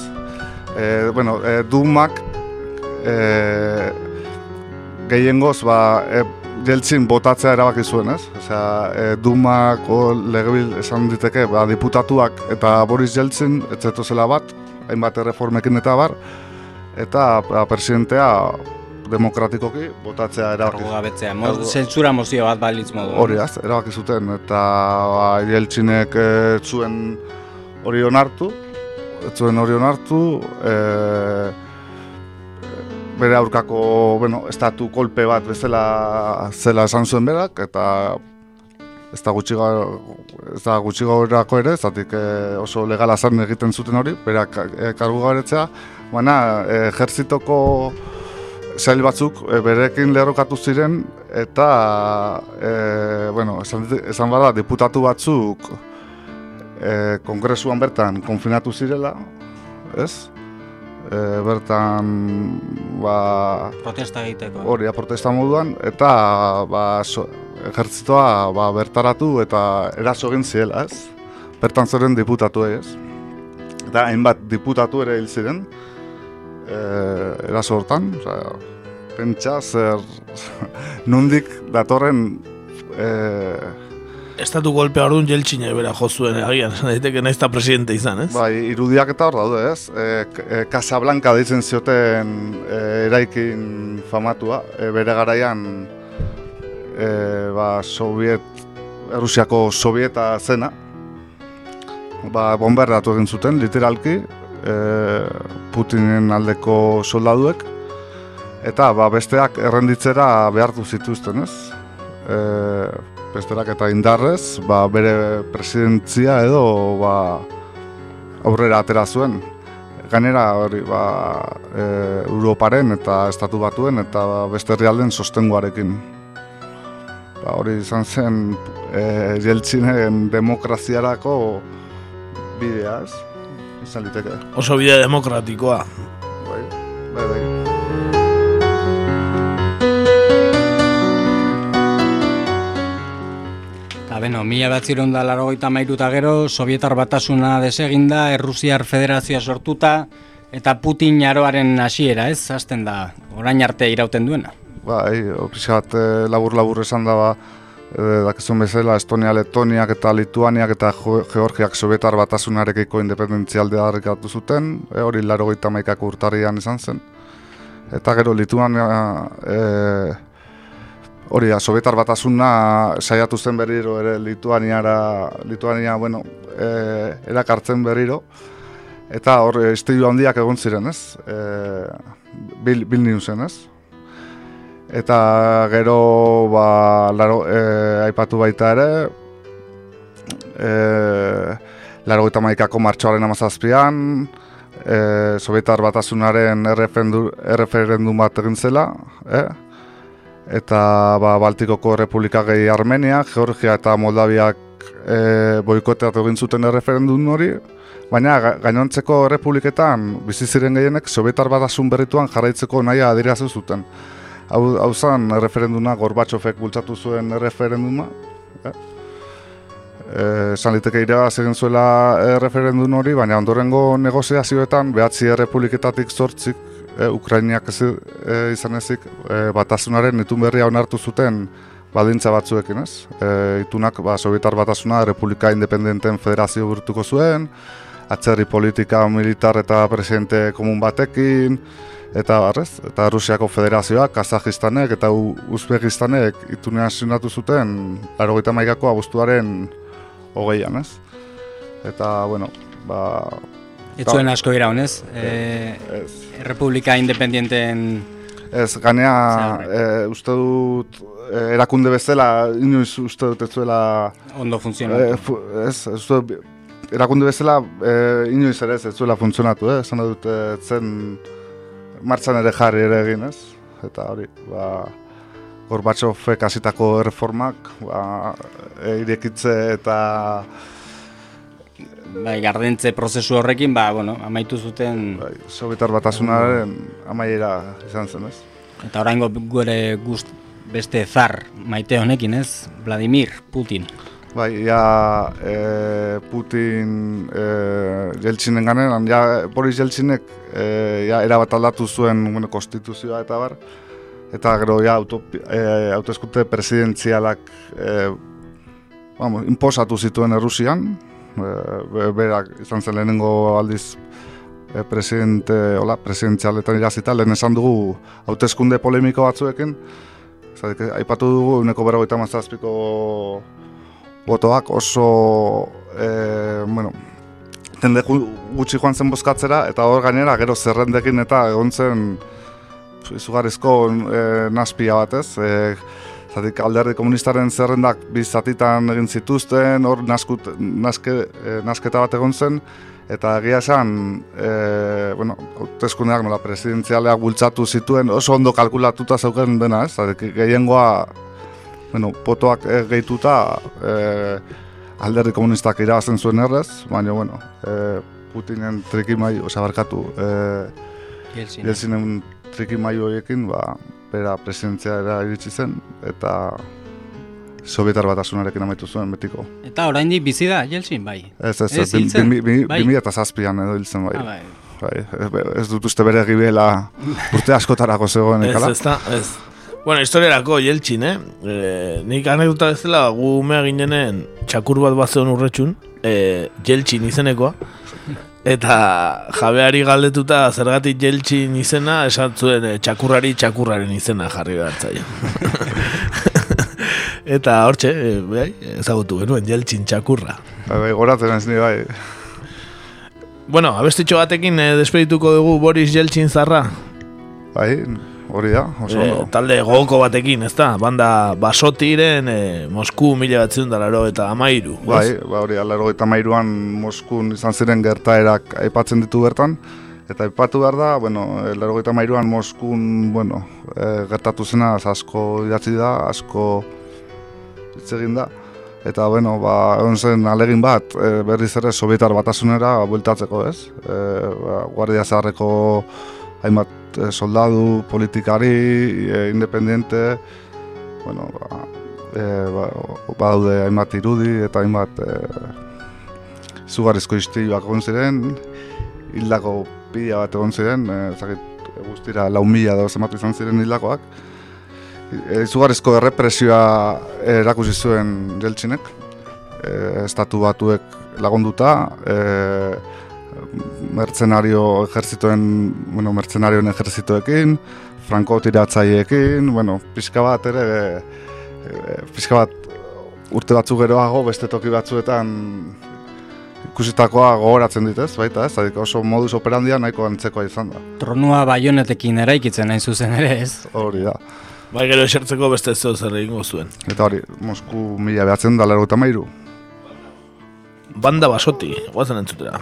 E, bueno, e, Dumak e, gehiengoz ba, e, Jeltzin botatzea erabaki zuen, ez? Osea, e, Dumako legebil esan diteke, ba, diputatuak eta Boris Jeltzin etzeto zela bat, hainbat erreformekin eta bar, eta ba, presidentea demokratikoki botatzea erabaki. Gabetzea, mo, zentzura mozio bat balitz modu. Hori az, erabaki zuten, eta ba, Jeltzinek e, zuen hori onartu, zuen hori onartu, e, bere aurkako, bueno, estatu kolpe bat bezala zela esan zuen berak, eta ez da gutxi ez da gutxi gaurako ere, zatik e, oso legala zan egiten zuten hori, berak e, kargu gabetzea, baina e, ejertzitoko zail batzuk e, berekin lerrokatu ziren eta e, bueno, esan, esan bada diputatu batzuk e, kongresuan bertan konfinatu zirela, ez? E, bertan ba, protesta egiteko. Hori, protesta moduan eta ba, so, ejertzitoa ba, bertaratu eta eraso egin ziela, ez? Bertan zeren diputatu ez. Eta hainbat diputatu ere hil ziren, eh, eraso hortan, oza, pentsa zer nundik datorren eh, Estatu golpea orduan jeltxine bera jozuen agian, daiteke nahiz presidente izan, ez? Bai, irudiak eta hor daude, ez? E, e, Casablanca deitzen zioten e, eraikin famatua, e, bere garaian e, ba, Soviet, Errusiako Sovieta zena, ba, bombardatu egin zuten, literalki, e, Putinen aldeko soldaduek, eta ba, besteak errenditzera behartu zituzten, ez? E, besterak eta indarrez, ba, bere presidentzia edo ba, aurrera atera zuen. Gainera hori ba, e, Europaren eta Estatu Batuen eta beste herrialden sostenguarekin. Ba, hori izan zen e, Jeltzinen demokraziarako bidea, ez? Izan liteke. Oso bidea demokratikoa. Bai, bai, bai. Beno, mila bat ziren da laro mairuta gero, Sovietar batasuna deseginda, Errusiar federazioa sortuta, eta Putin jaroaren hasiera ez, hasten da, orain arte irauten duena. Bai, opizat labur-labur esan da, ba, e, dakizun bezala, Estonia, Letoniak eta Lituaniak eta Georgiak Sovietar batasunarekiko independentzialdea harrikatu zuten, e, hori laro gaita maikako urtarrian izan zen. Eta gero Lituania, e, hori da, Sovietar batasuna saiatu zen berriro ere Lituaniara, Lituania, bueno, e, erakartzen berriro. Eta hor, estilu handiak egon ziren, ez? E, bil, bil zen, ez? Eta gero, ba, laro, e, aipatu baita ere, e, laro eta maikako martxoaren amazazpian, e, Sovietar batasunaren erreferendum bat egin zela, eh? Eta ba, Baltikoko Republika gehi Armenia, Georgia eta Moldaviak e, boikoteat egin zuten erreferendun hori, baina gainontzeko republiketan bizi ziren gehienek Sovietar batasun berrituan jarraitzeko nahia adirazu zuten. Hau, hau zan erreferenduna Gorbatsofek bultzatu zuen erreferenduma. Eh? E, esan liteke irabaz egin zuela erreferendun hori, baina ondorengo negoziazioetan behatzi errepubliketatik zortzik e, Ukrainiak ez, e, izan ezik e, batasunaren itun berria onartu zuten baldintza batzuekin, ez? E, itunak ba, Sovietar batasuna Republika Independenten Federazio burtuko zuen, atzerri politika militar eta presidente komun batekin, eta barrez, eta Rusiako Federazioak, Kazakistanek eta Uzbekistanek itunean sinatu zuten, laro maikako abuztuaren hogeian, ez? Eta, bueno, ba, Ez zuen asko ira honez, e, Republika Independienten... Ez, ganea, e, uste dut, erakunde bezala, inoiz uste dut ez zuela... Ondo funtzionatu. E, ez, uste dut, erakunde bezala e, inoiz ere ez ez zuela funtzionatu, eh? esan dut e, zen martxan ere jarri ere egin, ez? Eta hori, ba, Gorbatsofek hasitako erreformak, ba, irekitze eta bai, gardentze prozesu horrekin, ba, bueno, amaitu zuten... Bai, Sovietar batasunaren amaiera izan zen, ez? Eta oraingo gure gust beste zar maite honekin, ez? Vladimir Putin. Bai, ja e, Putin e, Jeltsinen ganen, ja Boris Jeltsinek e, ja, erabat aldatu zuen bueno, konstituzioa eta bar, eta gero ja e, autoeskute presidentzialak e, vamos, imposatu zituen Errusian, berak izan zen lehenengo aldiz e, presidente, hola, presidentzialetan irazita, lehen esan dugu hauteskunde polemiko batzuekin, Zatik, aipatu dugu, uneko berrogeita mazazpiko botoak oso e, bueno, tende gutxi joan zen bozkatzera eta hor gainera gero zerrendekin eta egon zen izugarrizko e, naspia batez. E, Zatik alderdi komunistaren zerrendak bizatitan egin zituzten, hor naskut, naske, e, nasketa bat egon zen, eta egia esan, e, bueno, hautezkundeak nola presidentzialeak bultzatu zituen, oso ondo kalkulatuta zeuken dena, ez? Zatik gehiengoa bueno, potoak e, gehituta e, alderdi komunistak irabazen zuen errez, baina, bueno, e, Putinen trikimai, osa barkatu, e, Jelzinen trikimai horiekin, ba, bera presidentzia iritsi zen, eta Sovietar batasunarekin amaitu zuen betiko. Eta oraindik bizi da, Jelzin, bai? Ez, ez, ez, bi, bi, bai. eta zazpian edo hiltzen bai. Ah, bai. bai. Ez dut uste bere gibela urte askotarako zegoen ekala. Ez, ez da, ez. Bueno, historiarako jeltsin, eh? E, nik anekdota bezala gu umea ginenen txakur bat bat zeon urretxun, e, jeltsin izenekoa. Eta jabeari galdetuta zergatik jeltsin izena, esan zuen e, txakurrari txakurraren izena jarri behar Eta hortxe, e, bai, ezagutu genuen jeltsin txakurra. Bai, bai, goratzen ez ni bai. Bueno, abestitxo batekin e, despedituko dugu Boris Jeltsin zarra. Bai, hori da, oso e, talde gogoko batekin, ez da? Banda basotiren e, Mosku mila batzen da laro eta amairu. Bai, ba, hori, laro eta amairuan Moskun izan ziren gertaerak aipatzen ditu bertan. Eta aipatu behar da, bueno, laro eta amairuan Moskun, bueno, e, gertatu zena asko idatzi da, asko itzegin da. Eta, bueno, ba, egon zen alegin bat, e, berriz ere Sovietar batasunera bueltatzeko, ez? E, ba, Guardia Zaharreko hainbat Eh, soldadu, politikari, e, independiente, bueno, ba, e, ba, daude hainbat irudi eta hainbat e, zugarrizko istiluak egon ziren, hildako pila bat egon ziren, e, zakit, guztira lau mila da zematu izan ziren hildakoak. E, zugarrizko errepresioa erakusi zuen jeltzinek, e, estatu batuek lagunduta, e, mercenario ejerzitoen, bueno, mercenarioen ejerzitoekin, franko tiratzaileekin, bueno, pixka bat ere, e, pixka bat urte batzu geroago, beste toki batzuetan ikusitakoa gogoratzen ditez, baita ez, adik oso modus operandia nahiko antzekoa izan da. Tronua baionetekin eraikitzen nahi zuzen ere ez? Hori da. Bai gero esertzeko beste ez zer egingo zuen. Eta hori, Mosku mila behatzen da lero eta mairu. Banda basoti, guazen entzutera.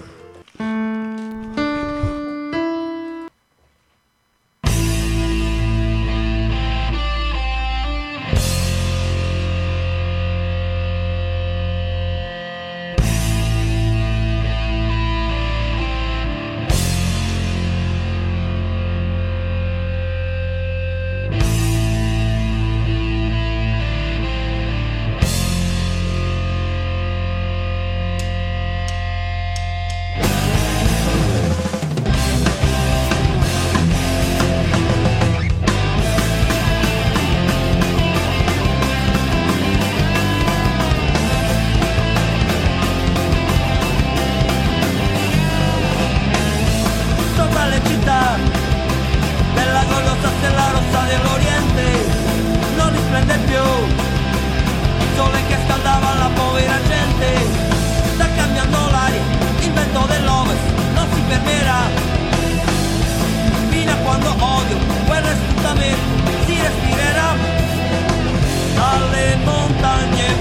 enfermera. Mira cuando odio, pues resulta si respirera. Dale montaña.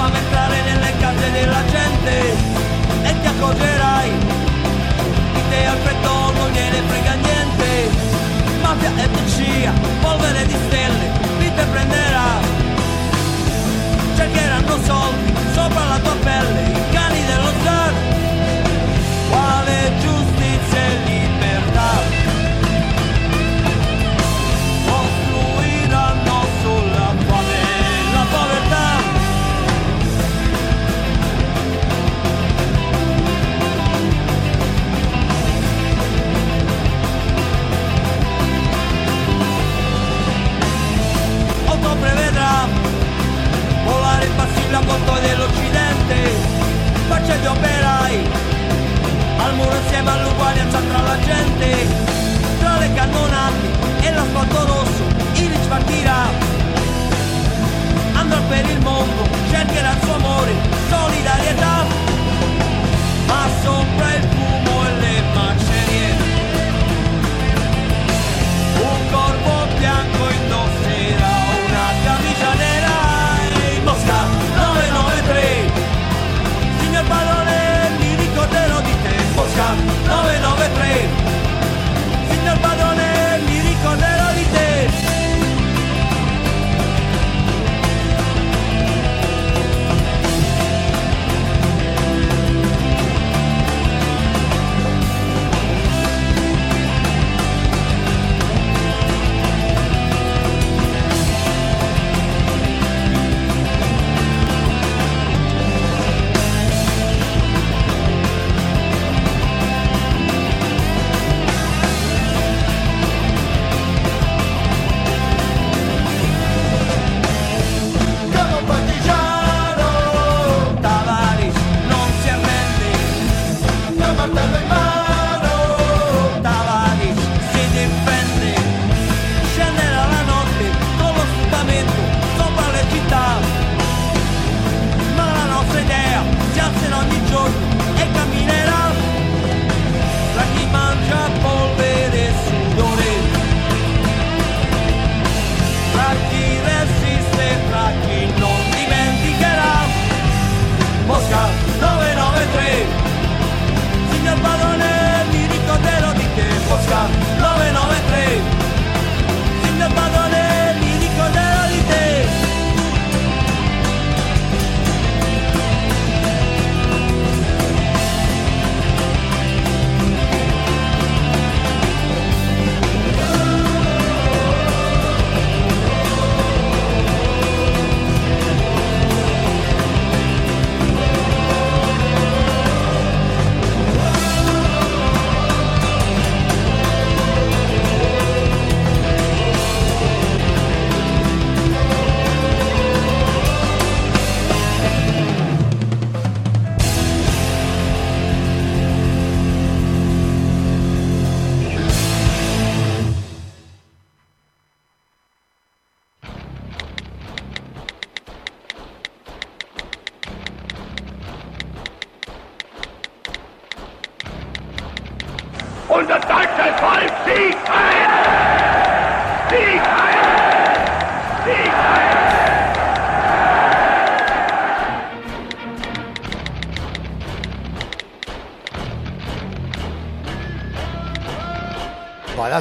Entrare nelle case della gente e ti accorgerai di te al freddo non gliene frega niente. Mafia e bugia polvere di stelle vi te prenderà. Cercheranno soldi sopra la tua pelle cani dello zar. Quale giustizia conto dell'Occidente. Faccia operai. Al muro insieme all'uguaglianza tra la gente. Tra le cannonate e l'asfalto rosso il rich partirà. Andrà per il mondo cercherà il suo amore solidarietà. Ma sopra il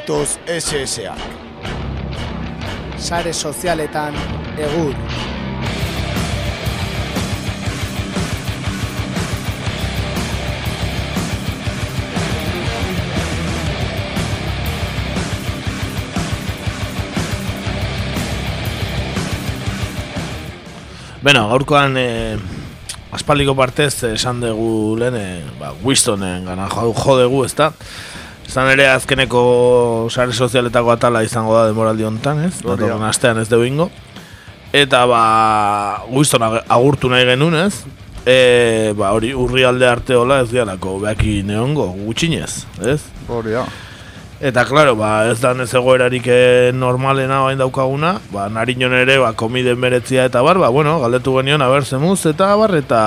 Badatoz SSA. Sare sozialetan egur. Beno, gaurkoan e, aspaldiko partez esan dugu lehen, e, ba, Wistonen gana jo, jo dugu, ezta? Izan ere azkeneko sare sozialetako atala izango da demoraldi honetan, ez? Datorren astean ez dugu ingo. Eta ba, Wiston ag- agurtu nahi genuen, ez? E, ba, hori urri alde arte hola ez dialako behaki neongo, gutxinez, ez? Hori da. Eta, klaro, ba, ez da ez egoerarik eh, normalena bain daukaguna, ba, nariñon ere, ba, komiden beretzia eta bar, ba, bueno, galdetu genion, aber, zemuz, eta bar, eta,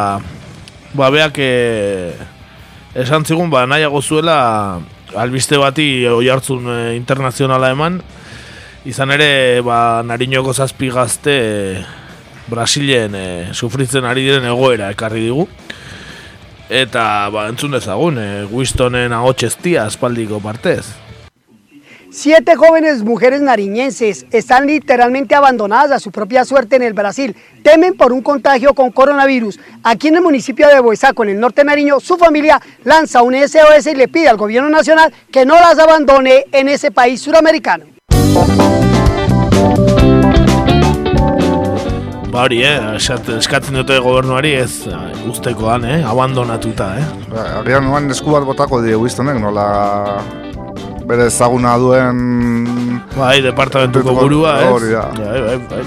ba, beak, eh, esan zigun, ba, nahiago zuela, albiste bati oi hartzun eh, internazionala eman, izan ere, ba, nariñoko zazpi gazte, eh, Brasilen e, sufritzen ari diren egoera ekarri digu. Eta, ba, entzun dezagun, e, Wistonen ahotxeztia aspaldiko partez. Siete jóvenes mujeres nariñenses están literalmente abandonadas a su propia suerte en el Brasil. Temen por un contagio con coronavirus. Aquí en el municipio de Boisaco, en el norte de Nariño, su familia lanza un SOS y le pide al gobierno nacional que no las abandone en ese país suramericano. Ba hori, eh, eskatzen dute gobernuari ez eh, ustekoan, eh, abandonatuta, eh. Agian noan esku bat botako die Wistonek, nola bere ezaguna duen... Bai, departamentuko burua, ez? Hori da. Bai, bai, bai.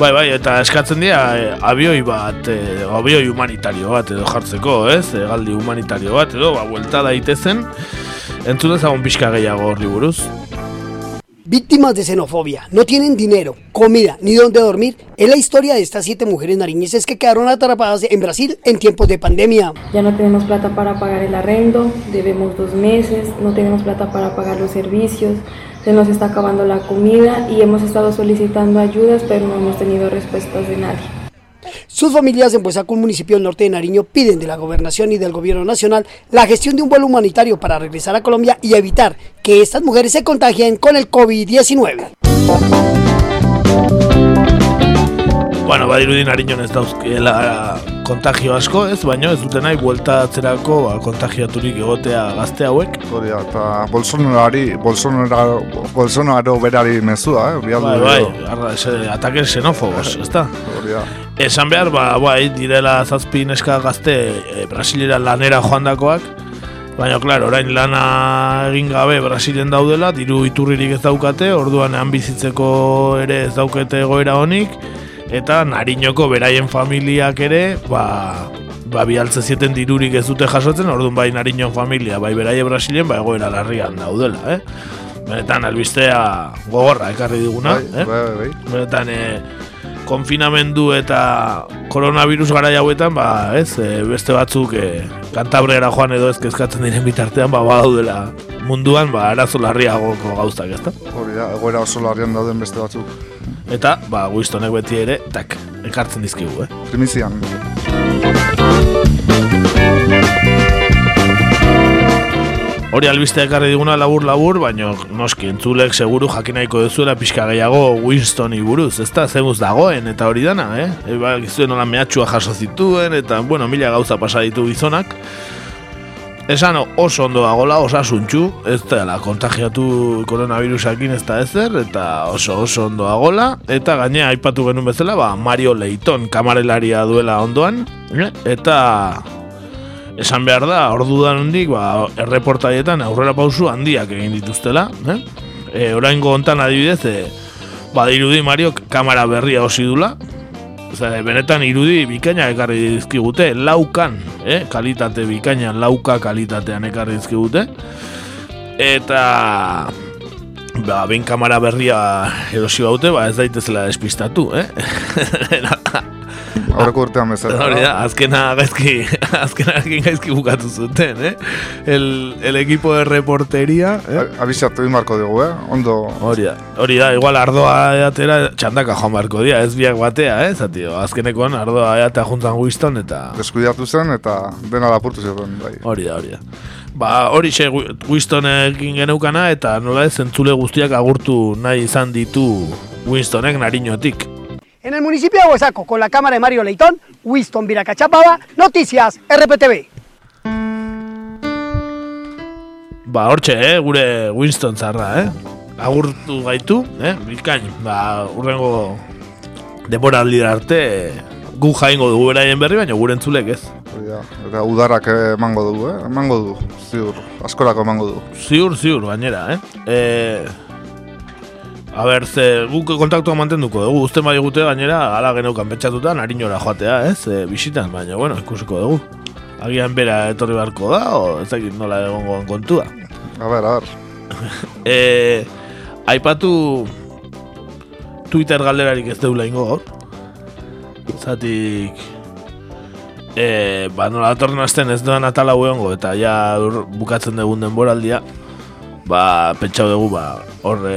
Bai, bai, eta eskatzen dira eh, abioi bat, eh, abioi humanitario bat edo jartzeko, ez? Egaldi humanitario bat edo, ba, buelta daitezen. Entzun ezagun pixka gehiago horri buruz. Víctimas de xenofobia, no tienen dinero, comida ni dónde dormir. Es la historia de estas siete mujeres nariñenses que quedaron atrapadas en Brasil en tiempos de pandemia. Ya no tenemos plata para pagar el arrendo, debemos dos meses, no tenemos plata para pagar los servicios, se nos está acabando la comida y hemos estado solicitando ayudas, pero no hemos tenido respuestas de nadie. Sus familias en Boisaco, un municipio del norte de Nariño, piden de la gobernación y del gobierno nacional la gestión de un vuelo humanitario para regresar a Colombia y evitar que estas mujeres se contagien con el COVID-19. Bueno, badirudi nariñon ez dauzkela kontagio asko, ez, baino ez dute nahi bueltatzerako ba, kontagiaturik egotea gazte hauek. Hori eta Bolsonaroari, Bolsonaro, Bolsonaro berari mezua, eh? Bialdu Bai, bai, arra, ese, ataques xenófobos, ezta? Hori da. Esan behar, ba, bai, direla zazpi neska gazte e, Brasilera lanera joandakoak, baina, klaro, orain lana egin gabe Brasilen daudela, diru iturririk ez daukate, orduan han bizitzeko ere ez daukete egoera honik, eta nariñoko beraien familiak ere, ba, ba bialtze zieten dirurik ez dute jasotzen, orduan bai nariñon familia, bai beraie Brasilen, ba egoera larrian daudela, eh? Benetan, albistea gogorra ekarri diguna, Bai, eh? bai, bai. Benetan, e, konfinamendu eta koronavirus gara hauetan, ba, ez, e, beste batzuk e, kantabrera joan edo ez kezkatzen diren bitartean, ba, badaudela munduan, ba, arazo larriagoko gauztak, ezta? Hori da, egoera oso larrian dauden beste batzuk. Eta, ba, Wistonek beti ere, tak, ekartzen dizkigu, eh? Primizian. Hori albistea ekarri diguna labur labur, baina noski entzulek seguru jakin nahiko duzuela pixka gehiago Winstoni buruz, ezta zemuz dagoen eta hori dana, eh? E, ba, gizuen nola mehatxua jaso zituen eta, bueno, mila gauza pasa ditu gizonak. Esan oso ondo dagola, osasuntxu, ez dela kontagiatu koronavirusakin ez da ezer, eta oso oso ondo dagola, eta gainea aipatu genuen bezala, ba, Mario Leiton kamarelaria duela ondoan, eta esan behar da, ordu da nondik, ba, erreportaietan aurrera pausu handiak egin dituztela, eh? E, oraingo hontan adibidez, e, badirudi Mario kamera berria osi dula, Zer, benetan irudi bikaina ekarri dizkigute, laukan, eh? kalitate bikaina, lauka kalitatean ekarri dizkigute. Eta, ba, behin kamera berria erosi baute, ba, ez daitezela despistatu, eh? Aurreko urtean bezala. Hori da, azkena gaizki, azkena gaizki bukatu zuten, eh? El, el equipo de reporteria, eh? Abisatu egin barko dugu, eh? Ondo... Hori da, hori da, igual ardoa eatera txandaka joan barko dira, ez biak batea, eh? Zatio, azkenekoan ardoa eatea juntan Winston eta... Deskuidatu zen eta dena lapurtu zuten, bai. Hori da, hori da. Ba, hori xe Winstonekin geneukana eta nola ez entzule guztiak agurtu nahi izan ditu Winstonek nariñotik. En el municipio de Boisaco, con la cámara de Mario Leitón, Winston Viracachapaba, Noticias RPTV. Ba, hortxe, eh, gure Winston zarra, eh? Agurtu gaitu, eh? Bikain, ba, urrengo denboraldi arte gu jaingo dugu beraien berri, baina gure entzulek ez. Da, eta udarak emango du, eh? Emango du, ziur, askorako emango du. Ziur, ziur, gainera, eh? E, a ber, ze, guk kontaktua mantenduko dugu, uste bai gute gainera, ala geneukan pentsatuta, nariñora joatea, ez? E, bisitan, baina, bueno, ikusiko dugu. Agian bera etorri beharko da, o ez dakit nola egongo kontua. A ber, a ber. e, aipatu Twitter galderarik ez deula ingo gaur. Zatik... E, ba, nola datorren asten ez doan atala hueongo, eta ja bukatzen dugun denboraldia, ba, pentsau dugu, ba, hor, e,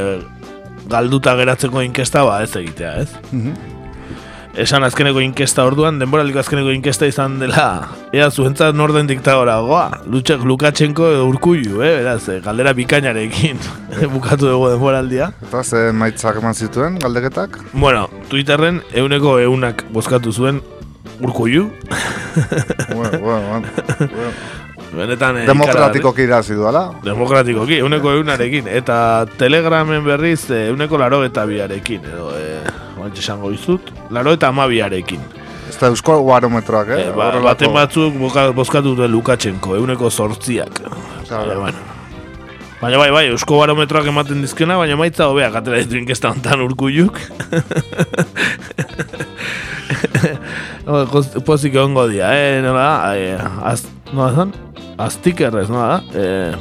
galduta geratzeko inkesta, ba, ez egitea, ez? Mhm. esan azkeneko inkesta orduan, denboraliko azkeneko inkesta izan dela, ea zuentzat norden diktadora goa, Lutxek Lukatxenko edo urkullu, eh, beraz, eh, galdera bikainarekin bukatu dugu denboraldia. Eta ze maitzak eman zituen, galdeketak? Bueno, Twitterren euneko eunak bozkatu zuen urkullu. bueno, bueno, bueno. Benetan, eh, Demokratikoki irazi duala. Demokratikoki, euneko eunarekin. Eta telegramen berriz eh, euneko laro eta biarekin. Edo, eh, bantxe esango izut, laro eta amabiarekin. Ez da eusko barometroak, eh? Eh, ba, baten batzuk boka, bozkatu duen Lukatxenko, euneko sortziak. Claro. bueno. Baina bai, bai, eusko barometroak ematen dizkiona, baina maitza hobeak atera ditu inkesta honetan no, koz- pozik egongo dia, eh, nola da, eh, az, nola zan? Aztikerrez, nola da? Eh,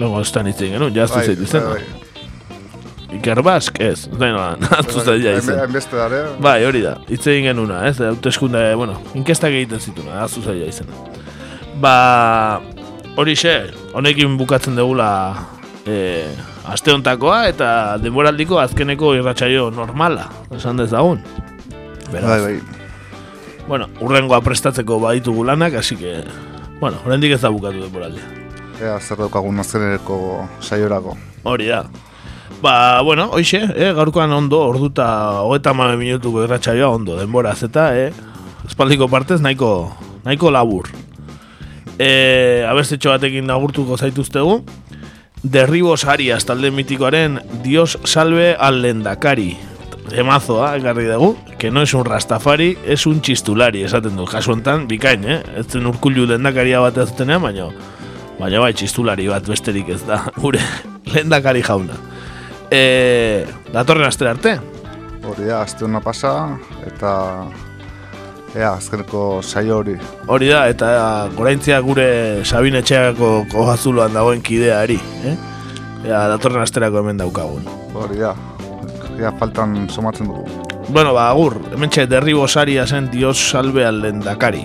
Luego estan itzen genuen, jaztu Bai, zeitu zen. bai, Iker Bask, ez, da nola, naztu zaila Hainbe- izen. hainbeste dare. Bai, hori da, hitz egin genuna, ez, hauteskunde, bueno, inkestak egiten zituna, aztu zaila izena. Ba, hori xe, honekin bukatzen degula e, aste hontakoa eta denboraldiko azkeneko irratsaio normala, esan dezagun. Beraz, Bai, bai. Bueno, urrengoa prestatzeko baditugu lanak, así que, bueno, oraindik ez da bukatu denboraldia. Ea, zer daukagun azkeneko saiorako. Hori da. Ba, bueno, hoxe, eh, gaurkoan ondo, orduta hogeta mame minutuko irratsaioa ondo, denbora zeta, eh, espaldiko partez nahiko, nahiko labur. E, abestetxo batekin agurtuko zaituztegu, Derribos Arias talde mitikoaren Dios salve al lendakari. Emazoa, ekarri dugu, que no es un rastafari, es un txistulari, esaten du, kasu honetan, bikain, eh? Ez zen urkullu lendakaria bat ez zutenean, baina, baina bai, txistulari bat besterik ez da, gure lendakari jauna. E, datorren astera arte, Hori da, azte hona pasa, eta ea, azkeneko saio hori. hori da, eta goraintzia gure Sabin Etxeako kogazuloan dagoen kideari, eh? Ea, datorren asterako hemen daukagun. Hori da, ea faltan somatzen dugu. Bueno, ba, agur, hemen txe derribo saria zen Dios salve al lendakari.